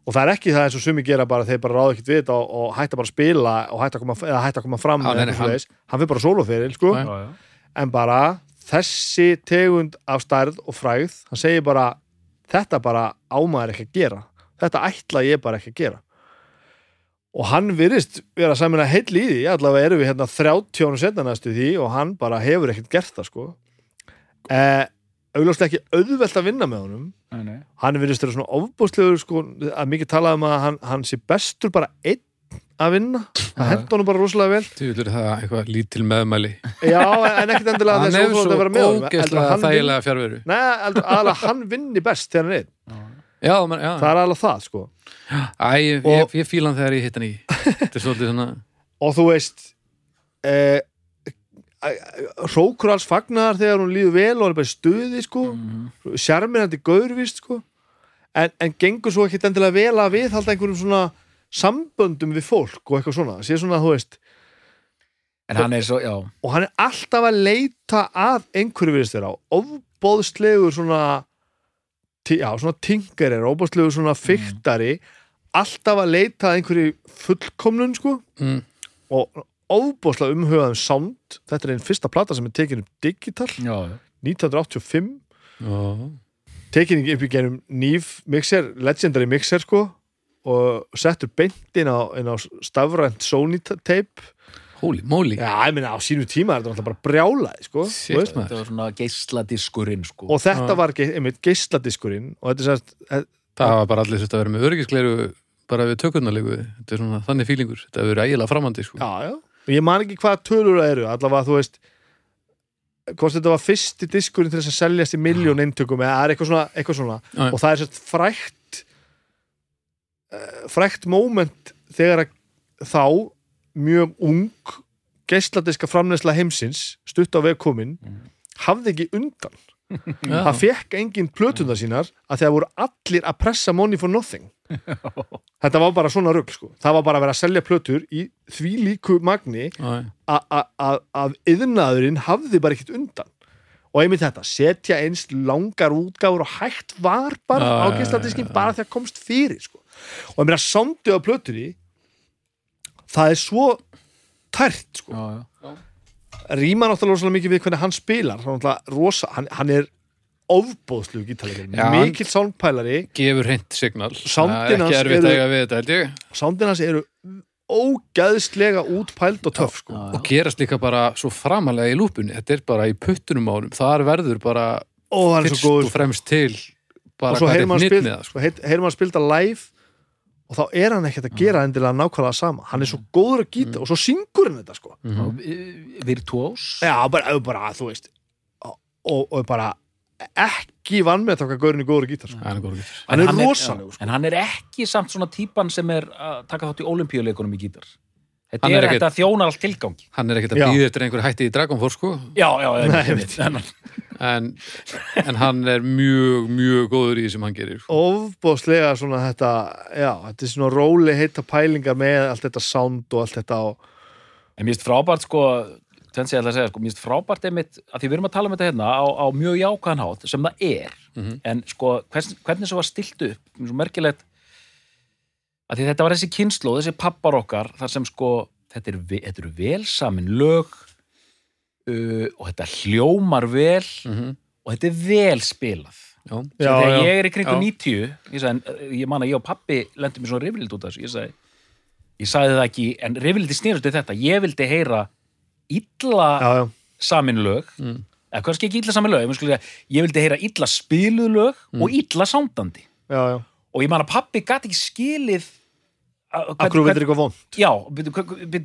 Og það er ekki það eins og sumi gera bara þeir bara ráða ekkert við þetta og, og hætta bara að spila og hætta að koma, eða hætta að koma fram Já, nei, nei, eitthvað hann- hann fyrir bara sólóferil sko. Já. En bara þessi tegund af stærð og frægð hann segir bara þetta bara ámaður ekki að gera. Þetta ætla ég bara ekki að gera. Og hann virðist vera saman að heil í því, allavega erum við hérna 30 árum setna næstu því og hann bara hefur ekkert gert það sko. Eh, augljóslega ekki auðvelt að vinna með honum. Nei, nei. hann virðist vera svona ofbústlegur sko, að mikið talað um að hann, hann sé bestur bara einn að vinna það henda honum bara rosalega vel Þú vilur það eitthvað lítil meðmæli já, en ekkert endilega Hann þess að svo vera með honum heldur að ógeðslega hann þægilega fjárveru Nei, aðalega hann vinni best þegar hann er. Já, man, já, Það er aðalega það, sko. Æ, ég, ég, ég fíla hann þegar ég hitt hann í Þetta er svolítið svona Og þú veist, eh, hrókur alls fagnar þegar hún líður vel og er bara í stuði, sko. Mhm. Sjarmirandi gaurvist, sko. En, en gengur svo ekki endilega vel að svona samböndum við fólk og eitthvað svona. Sér svona, þú veist, en hann er svo, já. og hann er alltaf að leita að einhverju virðist þeirra ofbóðslegur svona já, svona tingerir, ofbóðslegur svona fyktari alltaf að leita að einhverju fullkomnun sko. Mm, og ofbóðslega umhugaðum sound. Þetta er einn fyrsta plata sem er tekin upp digital. Já, já. 1985 ó, tekin upp í genum nýf mixer, legendary mixer sko og settur beint inn á, inn á stafrænt Sony tape. Holy moly. Já, ég meina á sínu tíma er þetta náttúrulega bara brjálaði sko, þetta var svona geisladiskurinn sko. og þetta var ge einmitt geisladiskurinn og þetta er sérst það var bara allir þetta að vera með öryggiskleiru bara við tökurnarlegu þetta er svona þannig fílingur, þetta hefur verið ægilega framandi sko. já, já, og ég man ekki hvaða tölur það eru. Allavega þú veist hvort þetta var fyrsti diskurinn til þess að seljast í miljón eintökum eða það er eitthvað svona, eitthvað svona. Já. og það er sérst frækt frækt moment þegar að þá mjög ung geisladiska framneðsla heimsins stutt á vegkomin hafði ekki undan Já. það fekk engin plötunda sínar að þegar voru allir að pressa money for nothing þetta var bara svona rugl sko. það var bara að vera að selja plötur í því líku magni að yðnaðurinn hafði bara ekkert undan og einmitt þetta, setja eins langar útgáfur og hægt var bara á já. bara þegar komst fyrir sko. Og ég meina sándið á plötunni það er svo tært sko. já, já. rýma náttúrulega rosalega mikið við hvernig hann spilar hann, rosa, hann, hann er ofbóðslu gítarleikir, Já, hann- mikill soundpælari gefur hreint signal erfitt eru- eru ógæðslega útpæld og töff sko. og gerast líka bara svo framalega í lúpunni þetta er bara í puttunum ánum þar verður bara hann er fyrst og góður fremst til bara og svo hvað heyrir þetta maður spil, nýtt með það sko. sko, heyr- heyrir maður spilda live og þá er hann ekkert að gera endilega nákvæmlega sama hann er svo góður að gíta og svo syngur hann þetta sko. Og, eh, virtuós já, bara, bara, þú veist og, og, og bara ekki vann með það hvað gaurin er góður að gíta sko. Er gítar. hann En er já, rosalegur sko. en hann er ekki samt svona típan sem er að taka þátt í olimpíuleikunum í gítar þetta Hann er er ekkert- að þjóna allt tilgangi hann er ekkert að býða eftir einhver hætti í Dragon Force sko já, já, Nei, einmitt, einmitt. en, en hann er mjög, mjög góður í því sem hann gerir sko. ofbóðslega svona þetta já, þetta er svona róli heita pælingar með allt þetta sound og allt þetta og, en mér finnst frábært sko tvenns ég ætla að segja, sko, mér finnst frábært einmitt að því við erum að tala um þetta hérna á, á mjög jákvæðan hátt sem það er, Mhm. en sko hvers, hvernig svo var stilt upp, svo merkilegt að þetta var þessi kynslu þessi pappar okkar, þar sem sko þetta eru, eru vel samin lög uh, og þetta hljómar vel Mhm. og þetta er vel spilað Já. Já, þegar já. ég er í kringum Já. 90 ég, sagði, ég man að ég og pappi lendum mér svona rifrild út af þessu ég sagði, ég sagði það ekki en rifrildi snýrust við þetta ég vildi heyra illa samin lög Mm. eða kannski ekki illa samin lög ég, vildi heyra illa spiluð lög og illa sándandi já, já. Og ég man að pappi gat ekki skilið að- akkur veitir eitthvað von já,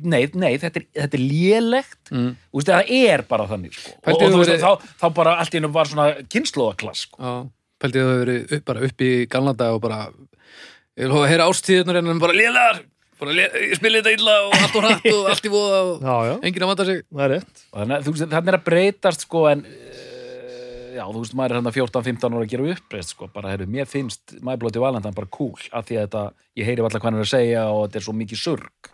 nei, nei þetta, er, þetta er lélegt Mm. Þú veist, það er bara þannig sko. og, og þú veist, verið- þá, þá bara allt í einu var svona kynnslóðaklass sko. Já, pældi að það hefur verið upp, bara upp í galnanda og bara ég vil hóða að heyra ástíðunar en hann bara lélar ég spili þetta illa og allt og hratt og allt í voða og já, já, enginn að vanda sig það er rétt Og þannig að þú veist, þannig er að breytast sko en uh, já, þú veist, maður er hann 14-15 ára að gera uppreist sko, bara, heyrðu, mér finnst My Bloody Valentine bara cool, af því að þetta, ég heyri alltaf hvað hann er að segja og þetta er svo mikið surg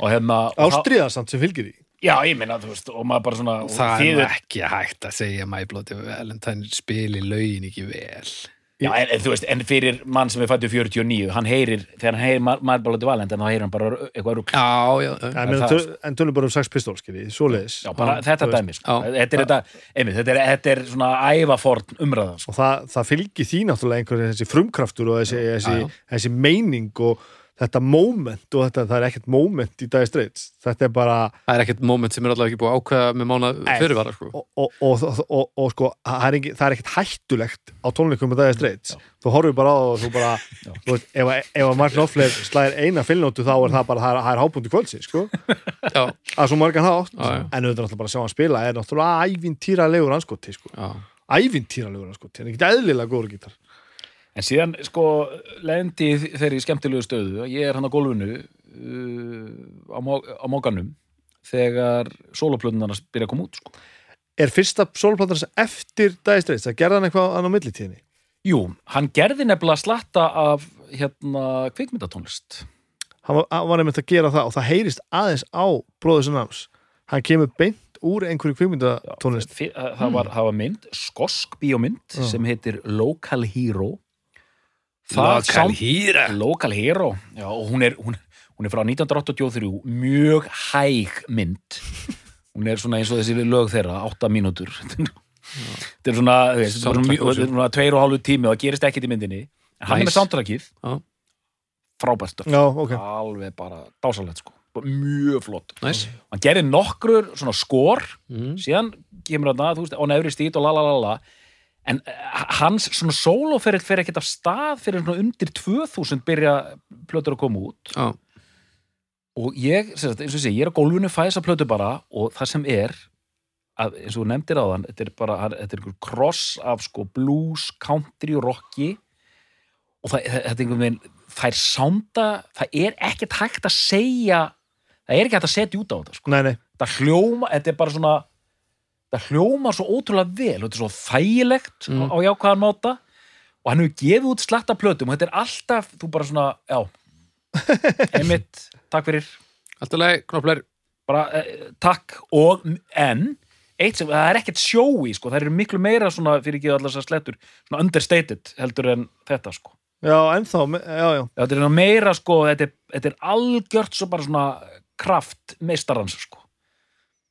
og hérna og þá- ástriðasamt sem fylgir því. Já, ég minna, þú veist, og maður bara svona það er ekki hægt að segja My Bloody Valentine spili lögin ekki vel já, en, en, þú veist, en fyrir mann sem er fættu 49, hann heyrir þegar hann heyrir My Bloody Valentine, þá heyrir hann bara eitthvað rugl Já, já, já. en, en tölum bara um sex pistól skilji, svoleiðis já, bara Já, þetta þú veist. dæmi, sko. Þetta er þetta, einmitt, þetta er, þetta er svona ævaforn umræða, sko. og það, það fylgir því náttúrulega einhverjum þessi frumkraftur og þessi, þessi, Já, já. þessi meining og þetta moment og þetta, það er ekkert moment í dagi streits þetta er bara Það er ekkert moment sem er allavega ekki búið að ákveða með mána fyrirvara sko. og, og, og, og, og, og sko, það er, ekki, það er ekkert hættulegt á tónleikum með dagi streits þú horfir bara á það og þú bara þú veist, ef, ef að Mark Knopfler slæðir eina fylgnótu þá er það bara, það er, það er hábúndi kvöldsins sko, Já, að svo margan hátt Já, já. en auðvitað náttúrulega bara að sjá hann spila er náttúrulega ævintýralegur anskoti sko. ævintýralegur anskoti, en ekkert eðlilega góður gítar En síðan, sko, lendi þeirri skemmtilegu stöðu að ég er hann á gólfinu uh, á, á móganum þegar soloplötunar byrja að koma út, sko. er fyrsta sem eftir dagi streits, það gerði hann eitthvað annað á millitíðinni Jú, hann gerði nefnilega slatta af, hérna, kvikmyndatónlist. hann var, var nefnt að gera það og það heyrist aðeins á bróður sem náms hann kemur beint úr einhverju kvikmyndatónlist Fi- Það, það, var, það var mynd, skosk bíómynd Já. sem heitir Local Hero. Local sound- Hero. Local Hero, já, og hún er, hún, hún er frá 1983, mjög hæg mynd. Hún er svona eins og þessi lög þeirra, átta mínútur. Þetta er svona, þú veist, þetta er svona, er svona tveir og hálfu tími og það gerist ekkert í myndinni. En hann er Nice. með soundtrackið, Já. frábært stöf. já, ok, Alveg bara dásalegt, sko. mjög flott næs hann gerði nokkur svona skor mm. síðan kemur hann að, þú veist, á nefri stít og la la la la en uh, hans svona sólóferill fer ekkert af stað fyrir svona undir 2000 byrja plötur að koma út. Já, og ég, sagt, eins og sé, ég er á gólfinu fæ þessa plötu bara og það sem er að, eins og þú nefndir á þann þetta er bara, hann- þetta er einhver cross af sko blues, country og rocki. Og það, þetta er einhvern veginn það er sánda, það er ekkert hægt að segja það er ekki hægt að setja út á þetta sko. nei, nei, þetta hljóma, þetta er bara svona þetta hljóma svo ótrúlega vel þetta er svo þægilegt Mm. á, á jákvæðan máta. Og hann hefur gefið út slatta plötum og þetta er alltaf, þú bara svona, já. Einmitt, takk fyrir. Alltaf leið, knopplar bara eh, takk og en eitt sem, það er ekkert sjói sko, það eru miklu meira svona fyrir ekki allar þessar slettur, svona understated heldur en þetta sko. Já, ennþá já, já, þetta er meira sko, þetta er, þetta er algjört svo bara svona kraft meistarans sko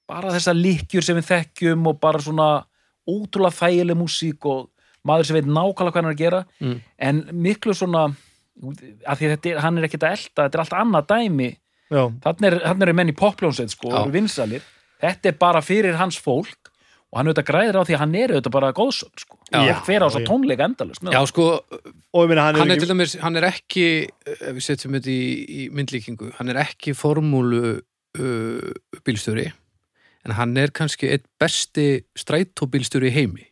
bara þessar líkjur sem við þekkjum og bara svona ótrúlega þægileg músík og maður sem veit nákvæmlega hvað hann er að gera. Mm. en miklu svona af því að þetta er, hann er ekkert að elta þetta er allt annað dæmi. Já, þannig er, er menn í popljónsveit sko, þetta er bara fyrir hans fólk og hann auðvitað græðir á því að hann er auðvitað bara góðsögn sko. Hver á svo Já. tónleika endalust Já, sko, og ég meina hann, hann er er til ekki dæmis, hann er ekki ef við setjum þetta í, í myndlíkingu hann er ekki formúlu uh, bílstjóri en hann er kannski eitt besti strætóbílstjóri í heimi.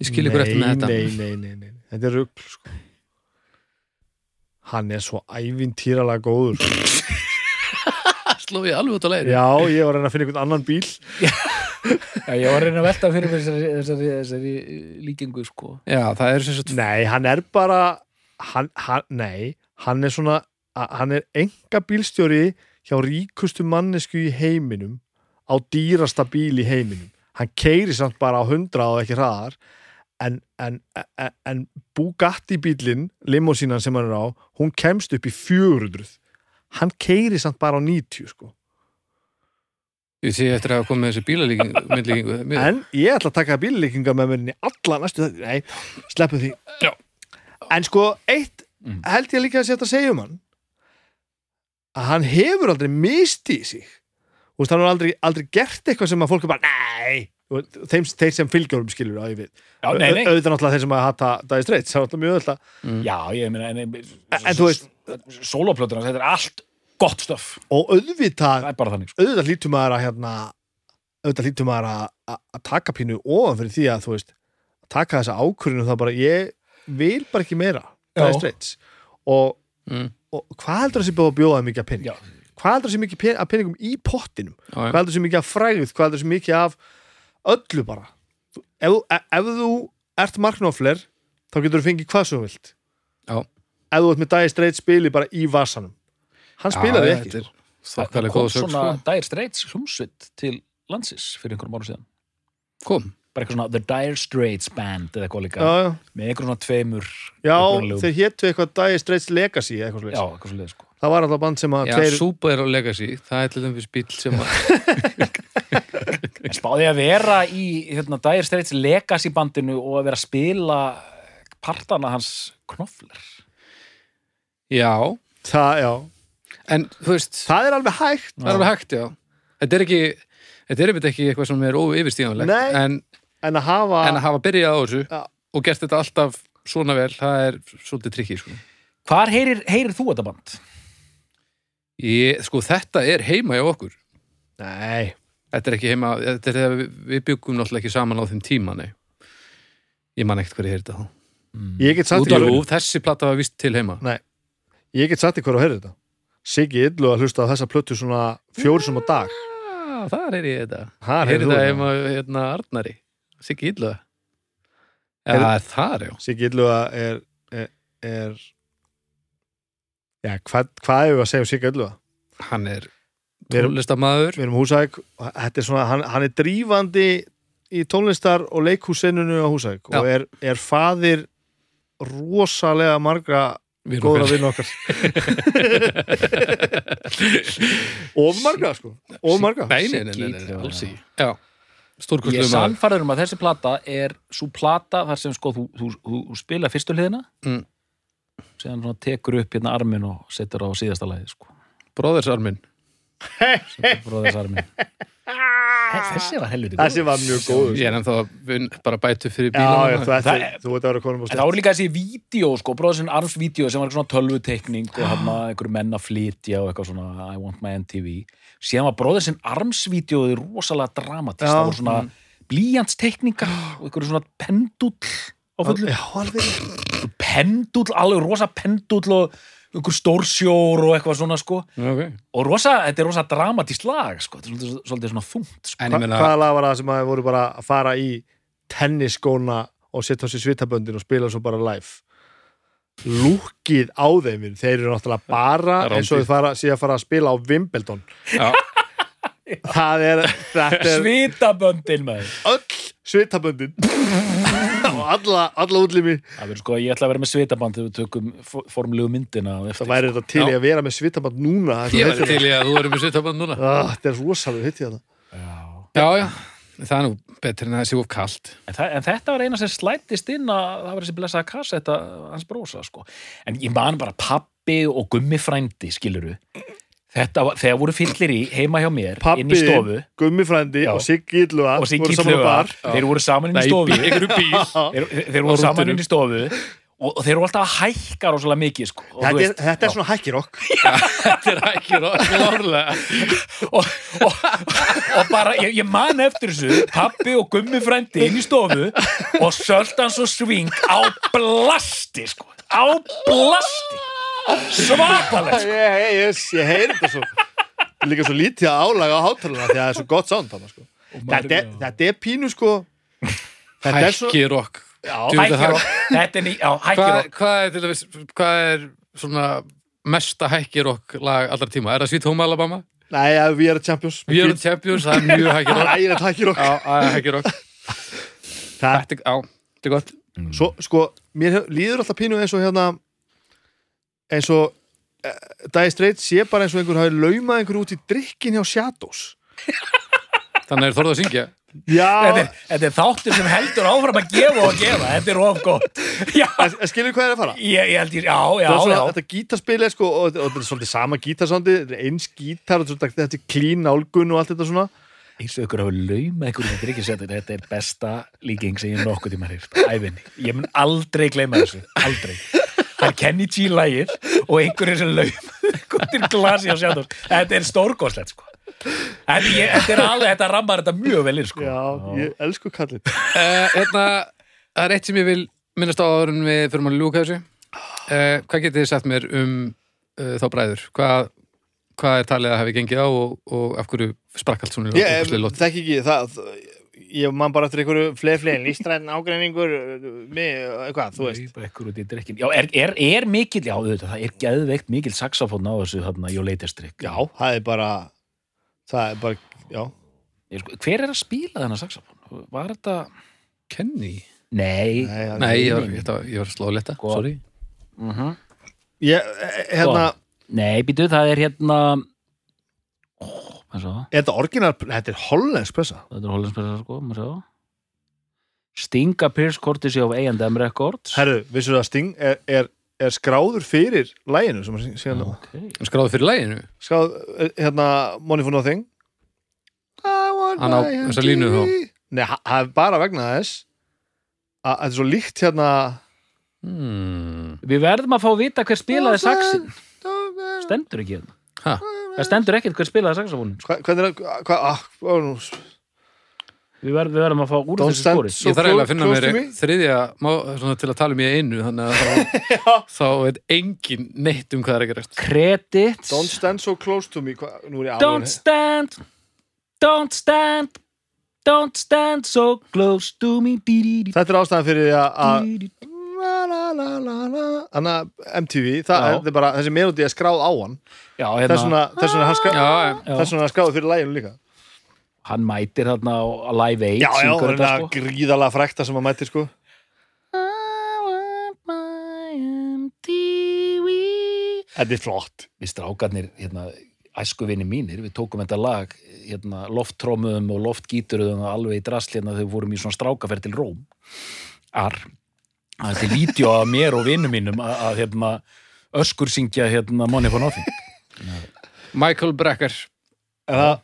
Ég skil ykkur eftir með þetta. nei, nei, nei, nei, nei, þetta er rugl sko. hann er svo ævintýralega góður Sló ég alveg út á leiðri já, ég var að reyna að finna einhvern annan bíl. Já, ég var að reyna að velta fyrir mér þessari, þessari, þessari líkingu sko. Já, það er sem sagt nei, hann er bara hann, hann, nei, hann er svona a- hann er enga bílstjóri hjá ríkustu mannesku í heiminum á dýrasta bíl í heiminum hann keiri samt bara á 100 og ekki hraðar en, en, en, en Bugatti bílinn limósínan sem hann er á hún kemst upp í 400 hann keiri samt bara á 90 sko Ég sé eftir að hafa komið með þessi bílalíkingu En ég ætla að taka bíllíkinga með mér í alla næstu þetta. Nei, sleppum því. Já. En sko, eitt Mm. held ég líka að setja að segja um hann að hann hefur aldrei mistið sig. Veist, hann har aldrei, aldrei gert eitthvað sem að fólk er bara, veist, þeim, þeir sem fylgjórum skilur á. Au- Auðvitað náttúrulega þeir sem að hata Dagi Streits, það er náttúrulega mjög öll að, Já, ég meina, en, En- þú veist- Sólóplötuna, þetta er allt gott stöf og auðvitað, sko. auðvitað lítum að hérna, auðvitað lítum að, að, taka pínu ofan fyrir því að þú veist, taka þessa ákvörðinu það bara, ég vil bara ekki meira Dagi Já. Streits og, Mm. og hvað heldur þessi búið að bjóða mikið að penning? Já. Hvað heldur þessi mikið pen, að penningum í pottinum? Já, já. Hvað heldur þessi mikið af frægð? Hvað heldur þessi mikið af öllu bara? Ef, ef, ef þú ert marknofler þá getur þú fengið hvað svo þú vilt Já. Ef þú ert með Dagi Streits spili bara í vasanum Hann spilaði Já, ekki þetta er sko. Kom sög svona sko. Dire Straits hljómsveit til landsins fyrir einhverjum árum síðan Kom bara eitthvað svona The Dire Straits Band eða eitthvað líka. Já, já, með einhverjum svona tveimur já þeir héttu eitthvað Dagi Streits Legacy eða eitthvað já, svoleiðis. eitthvað svo sko. Það var alltaf band sem að Já, tveir Súpa er á Legacy Það er til dæmis bíl sem að en spáði að vera í hérna, Dire Straits Legacy bandinu og að vera að spila partana hans knofler. Já, það, já. en þú veist það er alveg hægt. Það er alveg hægt, já. Þetta er ekki Þetta er einmitt ekki eitthvað sem er óyfirstíðanlegt en, En að hafa en að hafa byrjað á þessu Já. og gert þetta alltaf svona vel það er svolítið trikki sko. hvar heyrir, heyrir þú þetta band? Ég, sko þetta er heima hjá okkur. Nei, Þetta er ekki heima þetta er þegar við, við byggum náttúrulega ekki saman á þeim tíma nei. Ég man ekkert hverju heyrði þetta ég get af ykkur Jú, þessi plata var vist til heima. Ég get sagt ykkur að heyra þetta. Siggi Illu að hlusta á þessa plötu svona fjórsum á dag. Já, þar er ég þetta. Heyrðu þetta. heima hérna Arnari Siggi Illu Já, það er þar, já. Siggi Illu er, er, er Já, hvað, hvað er við að segja um Siggi Illu? Hann er tónlistamæður Við erum húsæk og þetta er svona, hann, hann er drífandi í tónlistar og leikhúsennunu á húsæk og Já. er, er faðir rosalega margra góðra vinn okkar. Of marga sko. Of marga. Nei, nei, nei, nei, alls ekki. Já, Ég er maður sannfæður um að þessi plata er svo plata þar sem sko þú, þú, þú, þú spila fyrstu hliðina Mm. svona tekur upp hérna armin og setur á síðasta lagi sko. Bróðursarminn bróðisarmin þessi var helviti góð þessi var mjög góður Ég er ennþá bara bætu fyrir bílana þú, ert að vera konum og En það voru líka þessi vídeo, sko, bróðsinn armsvídeó sem var eitthvað svona tölvuteikning og hann einhverju menn að flytja og eitthvað svona I want my MTV. Síðan var bróðsinn armsvídeóði rosalega dramatist. Það voru svona blíjantsteikningar og einhverju svona pendull á fullu. Pendull, alveg rosa pendull og einhver stórsjór og eitthvað svona, sko. okay. Og rosa, þetta er rosa dramatist lag, sko. Þetta er svolítið, svolítið svona þungt, sko. En Hva, ég meina hvaða lag var það sem að voru bara að fara í tennisskóna og setja á sig svitaböndin og spila svo bara live lúkið á þeim þeir eru náttúrulega bara eins og þið að fara að spila á Wimbledon Já, það er, þetta er Svitaböndin, maður. öll svitaböndin alla, alla útlimi Það verður sko, ég ætla að vera með svitaband þegar við tökum fo- formlegu myndina það væri þetta til Já. að vera með svitabönd núna það ég heitt til í að þú erum með svitaband núna. Ah, þetta er rosalega hitt í þetta Já. Já, já, það er nú betur en að það sé of kalt En, það, en þetta var eina sem slættist inn að það var þessi blessaða kassetta hans brósa sko. en ég man bara pappi og gummi frændi skiluru þetta var, þegar voru fyllir í heima hjá mér inn í pappi, stofu gummifrændi og Siggi bar. þeir voru saman inn í Nei, stofu. bíl, einhverju bíl þeir, þeir voru saman inn í stofu og, og þeir voru alltaf að hækka rosalega mikið sko. og, þetta er, veist, þetta er já. svona hækkirokk. Þetta er klárlega. Og, og, og bara, ég, ég man eftir þessu. Pappi og gummi frændi inn í stofu og Söltans og Sving á blasti sko. á blasti svakalega sko. ég, ég, ég, ég heyri þetta svo. Líka svo lítið að álaga á hátaluna því að það er svo gott sound þarna, sko. þetta, er, þetta er pínu sko. Þetta er svo Hækki rock. Já, Djú- hækkirokk, þetta er ný, já, Hvað, hækkirokk hvað er til dæmis Hvað er svona mesta hækki rock lag allra tíma? Er það Sweet Home Alabama? nei, ja, við erum champions. We are the champions, það er mjög hækki rock. Það er hækkirokk Já, það er hækki rock. Það, Þetta er, já, þetta er gott. Svo, sko, mér hef- líður alltaf pínu eins og hérna eins og uh, Dagi Streit sé bara eins og einhver hafi laumað einhver út í drikkin hjá Shadows. Þannig er þorða að syngja. Þetta já, er, þetta er þáttur sem heldur áfram að gefa og gefa. Þetta er of gott. Já, en, en skilur hvað er að fara? ég, ég held ég, já, já, það er svona, já. þetta gítarspil er sko og, og þetta er svolítið sama gítarsandi þetta er eins gítar, og svona, þetta er klín nálgun og allt þetta svona. Eins og ykkur hafa lauma ykkur sem drikkir sér þetta er besta líking sem ég nokkuð tíma hýrt æfinni, ég mun aldrei gleyma þessu. Aldrei, það er Kenny G lægir og einhverjir sem lauma ykkur til glasi og sjá þetta er stórgóðslegt sko. Þetta, ég, þetta er alveg, þetta rammar þetta mjög vel inn sko. Já, ég elsku kallið uh, Hérna, það er eitt sem ég vil minnast á áður en við fyrir að ljúka þessu. Uh, Hvað getið þið sagt mér um uh, þá bræður? Hvað, hvað er talið að hafi gengið á og, og af hverju sprakk allt svona ég þekki ekki það ég man bara eftir einhverju fleir fleir lístræðin ágreiningur eitthvað, þú veist já, er, er, er mikil, já, auðvitað, það er geðveikt mikil saxofón á þessu þarna, jó leitastrik já, það er bara það er bara, já Ég sko, hver er að spila þennan saxofón? Var þetta... Kenny? Nei. Nei, Nei, ég var, var- var leta, Sko. sorry Uh ég, eh, hérna, Nei, býtu, það er hérna... Er þetta orginal þetta er hollensk pressa Þetta er holandspressa, sko, maður sá. Stinga Pierce Cortesi of A&M Records. herru, vissur það að Sting er, er, er skráður fyrir læginu sem að síðan Ok. Hann skráði fyrir læginu skráð, eh, hérna, Money for Nothing I want Hann á my þessa línu þá. Nei, það er bara vegna þess að þetta er svo líkt hérna hmm. Við verðum að fá að vita hver spilaði saxin. Stendur ekki hérna. Ha, Það stendur ekkert hver spilaði saxofónin. Hva, hvernig er það, ah, Við verðum, við verðum að fá úr Don't þessu skóri. so ég þarf eiginlega að finna mér me. þriðja til að tala um ég einu þannig að þá, veit engin neitt um hvað er að gerast Credits. Don't stand so close to me hva, nú er ég Don't stand, don't stand, don't stand so close to me. Þetta er ástæðan fyrir því að- Þannig að MTV, það bara þessi melodi er skráð á hann. Þess hérna, vegna þess vegna er hann skráð hann fyrir læginu líka. Hann mætir þarna á Live 8 Já, já, það þetta, er sko. gríðalega frækta sem að mæti sko. Þetta er flott. Við strákarnir, hérna, æskuvinni mínir við tókum þetta lag, hérna lofttrómuðum og loftgíturuðum alveg í drasl hérna þegar við fórum í svona strákaferð til Róm. Ar það er vídeo af mér og vinnum mínum að, að hérna, öskur syngja hérna Money for Nothing. Michael Brecker.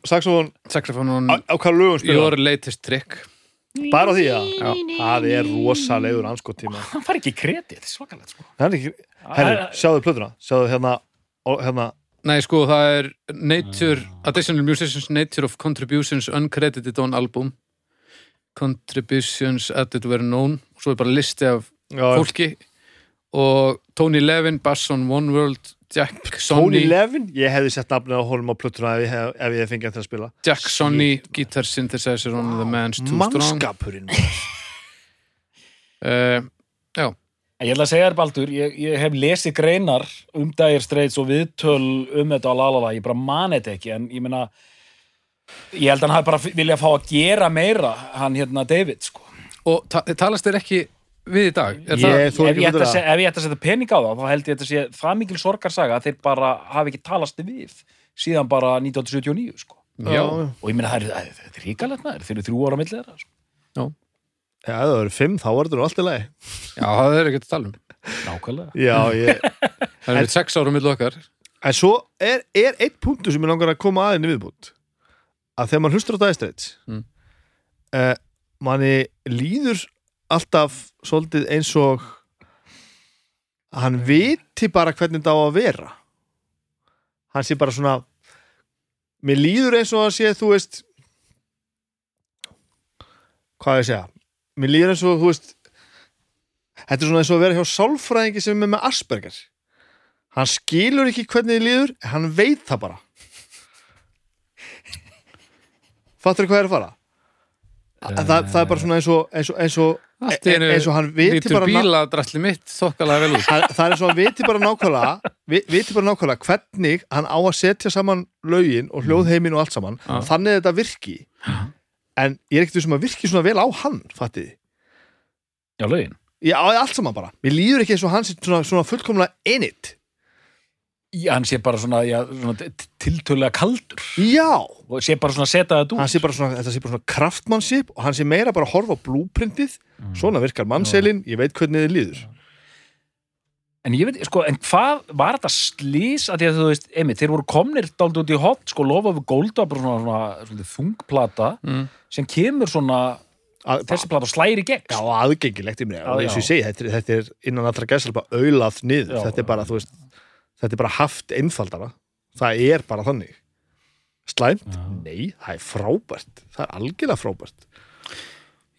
Saxofón, á, hvað lögum spila? Your Latest Trick. Bara því að það er rosalegur anskot tíma. hann fær ekki kredit, svakalegt sko. Það er ekki, herri, sjáðu plötuna, sjáðu hérna, hérna, Nei, sko, það er Nature, Additional Musicians Nature of Contributions Uncredited on Album. Contributions Added Were Known. Og svo er bara listi af fólki og Tony Levin, Bass on One World Jack Tony Sonny Levin, ég hefði sett nafnið á honum á plötuna ef ég, hef, ef ég hef fengið hann til að spila. Jack Sonny, Guitar Synthesizer on the Man's Too Strong. Mannskapurinn. uh, Já, Ég ætla að segja þér Baldur, ég, ég hef lesið greinar um Dire Straits og viðtöl um þetta á lalala, ég bara mani þetta ekki en ég meina ég held að hann hafi bara viljað fá að gera meira hann hérna David sko. Og ta talast þér ekki við í dag er það, Ég- Þú ef ég, ætti að ef ég ætti að setja pening á það þá held ég að þetta sé það mikil sorgarsaga að þeir bara hafi ekki talast við síðan bara 1979 sko Já, og ég meina það er, það er, það er ríkalegt þeir eru þrjú ára á milli þeirra sko. Já, ef það eru fimm, þá er þetta nú allt í lagi. já, það er ekki að tala um nákvæmlega Já, ég, Það er sex árum millu okkar en svo er, er eitt punktu sem ég langar að koma aðinni viðbútt. Að þegar maður hlustur á dagstreitt, Mm. eh, manni líður alltaf svolítið eins og hann viti bara hvernig þetta á að vera. Hann sé bara svona, mér líður eins og að sé, þú veist, hvað ég segja, mér líður eins og, þú veist, þetta er svona eins og að vera hjá sálfræðingi sem er með Asperger. Hann skilur ekki hvernig þið líður, hann veit það bara. Fattur hvað er að fara? Það, það er bara svona eins og, eins og, eins og, einu eins og hann viti bara það, er eins og hann viti bara nákvæmlega vi- viti bara nákvæmlega hvernig hann á að setja saman lögin og hljóðheimin og allt saman Já. þannig að þetta virki en ég er ekkert sem að virki svona vel á hann fattið þið. já lögin Já, allt saman bara. Mér líður ekki eins og hann sé svona, svona fullkomlega in it. Já, hann sé bara svona, já, svona t- tiltölulega kaldur. Já, og sé bara svona setja þetta hann út sé bara svona, þetta sé bara svona kraftmannship og hann sé meira bara að horfa á blúprintið. Svona virkar mannselin, ég veit hvernig þið líður. En ég veit, sko, en hvað var þetta slís að því að þú veist, einmitt, þeir voru komnir dálítið út í hot, sko, lofa við Gold var bara svona, svona, svona þungplata mm. sem kemur svona, Að, þessi plata slæri gegn Já, sko. aðgengilegt í mér og eins og ég segi, þetta er, þetta er innan allra gæsal bara aulað niður, Já, þetta er bara, þú veist þetta er bara haft einfaldara. Það er bara þannig. Slæmt? Já. Nei, það er frábært. Það er algjörlega frábært.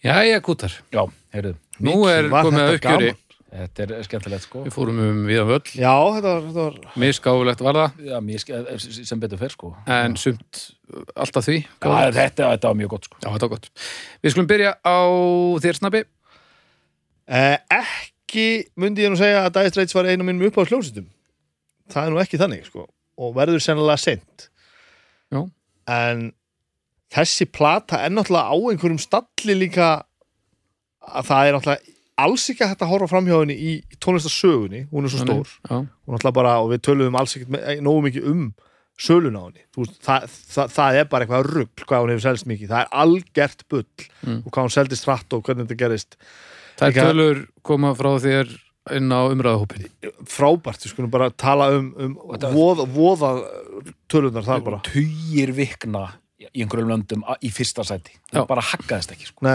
Jæja, kútar. Já, heyrðu, Nú er komið að þetta uppgjöri. gaman. þetta er skemmtilegt, sko. Við fórum um við að völl. Já, þetta var, þetta var Misgáfulegt var það. Já, mér ske- sem betur fer, sko. En sumt alltaf því. Já, þetta, þetta var mjög gott, sko. Já, þetta var gott. Við skulum byrja á þér snabbi. Eh, ekki myndi ég nú segja að Dire Straits var einu af mínum upp á sljósitum það er nú ekki þannig, sko og verður sennilega sent Já. en þessi plata er náttúrulega á einhverjum stalli líka að það er náttúrulega alls ekki hægt að horfa fram hjá henni í, tónlistarsögunni, hún er svo stór. Já, og náttúrulega bara, og við töluðum alls ekki nógu mikið um söluna á henni. Veist, það, það, það er bara eitthvað rugl hvað hún hefur selst mikið, það er algert bull Mm. og hvað hún seldist hratt og hvernig þetta gerist. Þær Líka- tölur koma frá þér inn á umræðahópin frábært, við skulum bara tala um, um þetta- voða, tölunar það bara. Tugir vikna í einhverjum löndum í fyrsta sæti. Já. Það bara haggaðist ekki, sko.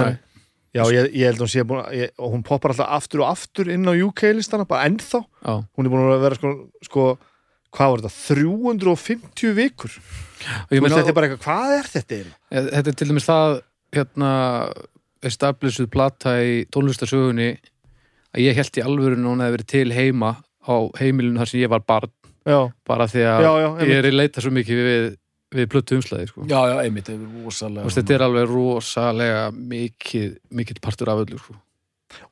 Já, ég, ég held að hún sé búin að, ég, hún poppar alltaf aftur og aftur inn á UK-listana, bara ennþá. Já, hún er búin að vera sko, sko hvað var þetta, 350 vikur. Veist, þetta er bara eitthvað, hvað er þetta? Eh, Þetta er til dæmis það hérna establishuð plata í tónlistarsögunni að ég held í alvöru núna að verið til heima á heimilinu þar sem ég var barn. Já, bara því að Já, já, ég er í leita svo mikið við, við plötu umslæði sko. Já, já, einmitt, þetta er rosalega Þú veist, þetta er alveg rosalega mikið, mikið partur af öllu sko.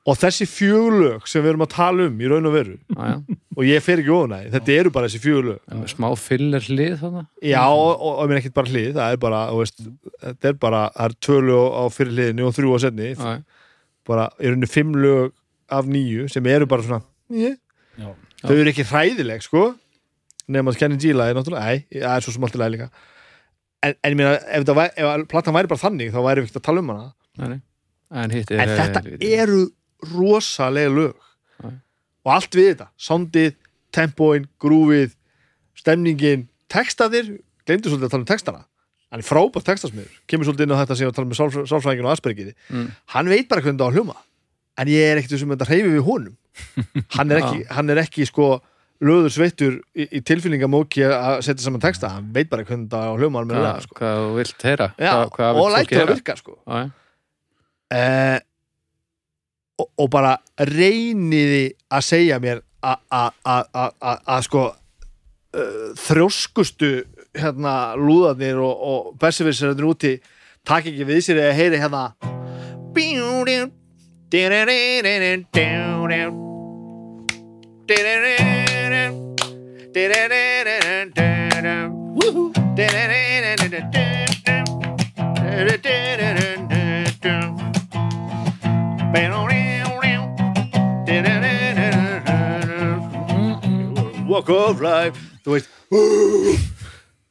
og þessi fjögulög sem við erum að tala um í raun og veru. Já, já. og ég fer ekki ofan að þetta eru bara þessi með smá filler hlið þannig Já, og, og, og ég minn ekkert bara hlið, það er bara, þú veist, þetta er bara, það er tvö lög á fyrir hliðinu og þrjú á setni, Já, bara, í rauninni fimm lög af nýju sem eru bara svona, Já. þau eru ekki hræðileg, sko, nema að Kenny G lagi, náttúrulega, nei, það er svo lagi líka, en, en ég meina, ef, væri, ef platan væri bara þannig, þá væri við ekki að tala um hana, nei, nei. En er en þetta eru rosalega lög. Og allt við þetta, soundið tempóin, grúfið stemningin, textaðir glemdu svolítið að tala um textana. Hann er frábært textasmiður, kemur svolítið inn á þetta sem ég var að tala með sálfræðingin og Aspergiði Mm. hann veit bara hvernig það á hljóma en ég er ekkert sem þetta hreyfi við honum hann er ekki, hann er ekki sko löður sveittur í, í tilfinningamóki að setja saman texta, hann veit bara hvernig það á að hljóma Hvað, almennilega, sko. hvað þú vilt heyra Já, hvað, hvað og það gera? virka sko. Eh, og, og bara reyniði að segja mér að sko uh, þrjóskustu hérna lúðarnir og, og besefisirarnir úti takk ekki við sér eða heyri hérna Walk of life þú veist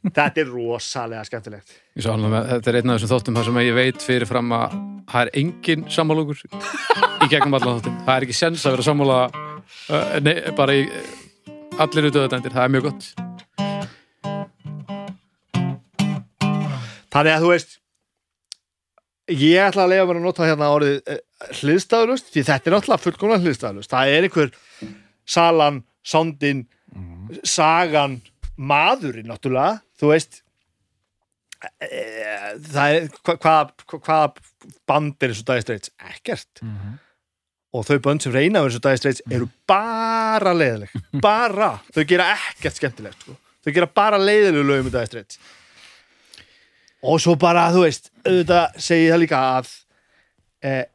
þetta er rosalega skemmtilegt með, þetta er einn af þessum þáttum þar sem ég veit fyrir fram að það er engin sammálugur í gegnum allan þáttum. Það er ekki sens að vera sammála uh, nei, bara í allir út auðvitaðendir, það er mjög gott. þannig að þú veist ég ætla að leiða mér að nota hérna orðið uh, hliðstæðulust því þetta er náttúrulega fullkomlega hliðstæðulust það er einhver salan, sondin sagan maðurinn náttúrulega, þú veist eh, það er hva- hvaða hvaða band er eins og Dire Straits? Ekkert og þau bönd sem reyna eins og Dire Straits eru bara leiðileg bara, þau gera ekkert skemmtilegt sko. þau gera bara leiðilegu lögum í Dire Straits og svo bara, þú veist auðvitað segi það líka að eh,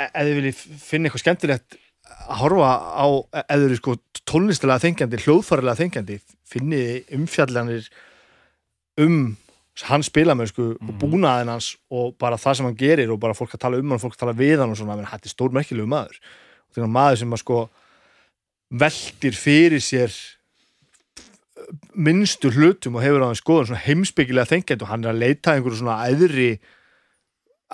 ef þið viljið finna eitthvað skemmtilegt að horfa á eru sko tónlistilega þengjandi hljóðfærilega þengjandi finnið umfjallanir um hans spilamennsku og búnaðin hans og bara það sem hann gerir og bara fólk að tala um hann, fólk að tala við hann og svona, menn þetta er stór merkilegu maður og þegar maður sem að sko veltir fyrir sér minnstu hlutum og hefur á hann skoðun svona heimsbyggilega þengjandi og hann er að leita einhverju svona æðri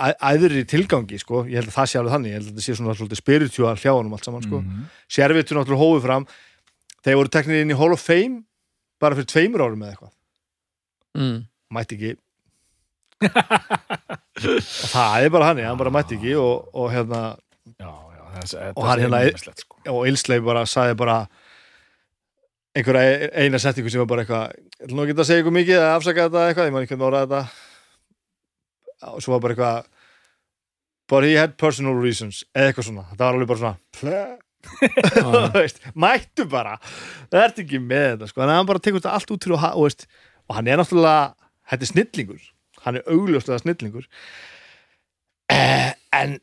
æ- æðri tilgangi sko, ég held að það sé alveg þannig. Ég held að þetta sé svona svolítið spiritual hjá honum allt saman sko, Mhm. sérvitur náttúrulega hófið fram. Þeir voru teknir inn í Hall of Fame bara fyrir tveimur árum eða eitthvað. Mm. mætti ekki. Það er bara hann hann bara mætti ekki og, og hérna já, já, þess, Og hann hérna- sko. og Ilsley bara sagði bara einhverja eina settingu sem var bara eitthvað ég ætla nú ekki að segja ykkur mikið eða afsaka þetta eitthvað, ég man ekki hvernig orða þetta og svo var bara eitthvað but he had personal reasons eða eitthvað svona, þetta var alveg bara svona mættu bara. Það ert ekki með þetta sko. að hann bara tekur þetta allt út til og, og, veist, og hann er náttúrulega, þetta er snillingur. Hann er augljóslega snillingur. Eh, en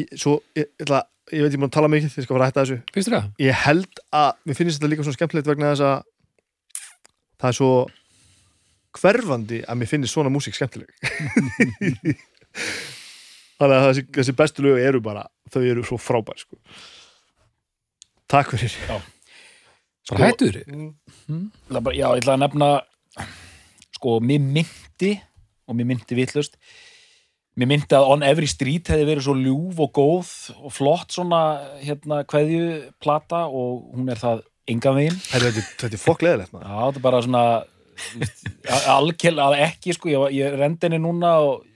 ég, svo ég, ætla, ég veit ég múin að tala mikið því ég skal fara að hætta þessu. Það? ég held að, mér finnst þetta líka svona skemmtilegt vegna þess að það er svo hverfandi að mér finnst svona músík skemmtileg. Þannig að þessi, þessi bestu lög eru bara þau eru svo frábær sko. takk fyrir. Bara hættur þér? Það er bara, já, ég ætla að nefna sko, mér myndi og mér myndi vitlust mér myndi að On Every Street hefði verið svo ljúf og góð og flott svona hérna kveðju plata og hún er það engan veginn. Þetta, þetta er fokk leðilegt maður. Já, þetta er bara svona algjörlega ekki sko, ég, ég rendi henni núna og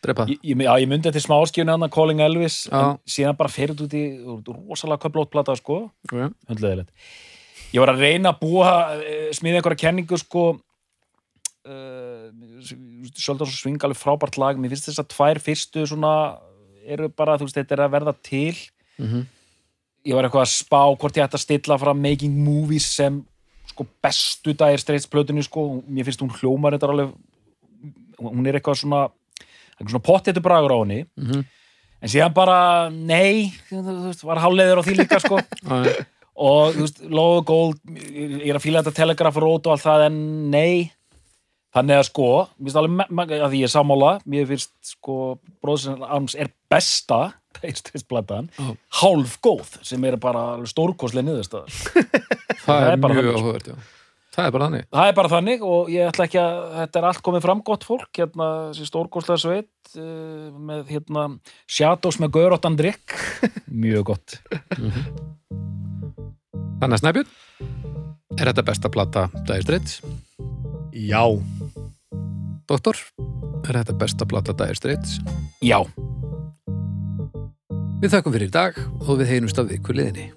Drepa ég, ég, já, ég myndi þetta smáskjönu hann Calling Elvis Já. en síðan bara fyrir út í út í rosalega köflótplata sko Já. hundleðilegt ég var að reyna að búa eh, smíða einhverja kenningu sko uh, svolítið svo sving alveg frábært lag mér finnst þess að tvær fyrstu svona eru bara, þú veist, þetta er að verða til Mhm. ég var eitthvað að spá hvort ég ætti að stilla fram Making Movies sem sko bestu dagir streitsplötunni sko, mér finnst hún hljómar þetta alveg hún er eitthvað svona eitthvað svona pottéttu bragur á henni. Mhm. en síðan bara, nei þú veist, var háleiður á því líka sko. Og þú veist, Low Gold ég er að fíla þetta Telegraph Road og allt það en nei þannig að sko, mér finnst alveg að því ég er sammála, mér finnst sko Bróðsson Arms er besta styrstplatan, Já. hálf góð sem er bara stórkoslega niðurstöðar Það er mjög sko. áhugavert, já. það er bara þannig. Það er bara þannig og ég ætla ekki að þetta er allt komið fram gott fólk hérna, þessi stórgóðslega sveit uh, með hérna Shadows með Gauróttan drikk mjög gott. Þannig að Snæbjörn, er þetta besta plata Dire Straits? Já, Doktor, er þetta besta plata Dire Straits? já, Við þakkum fyrir í dag og við heyrumst af viku liðinni.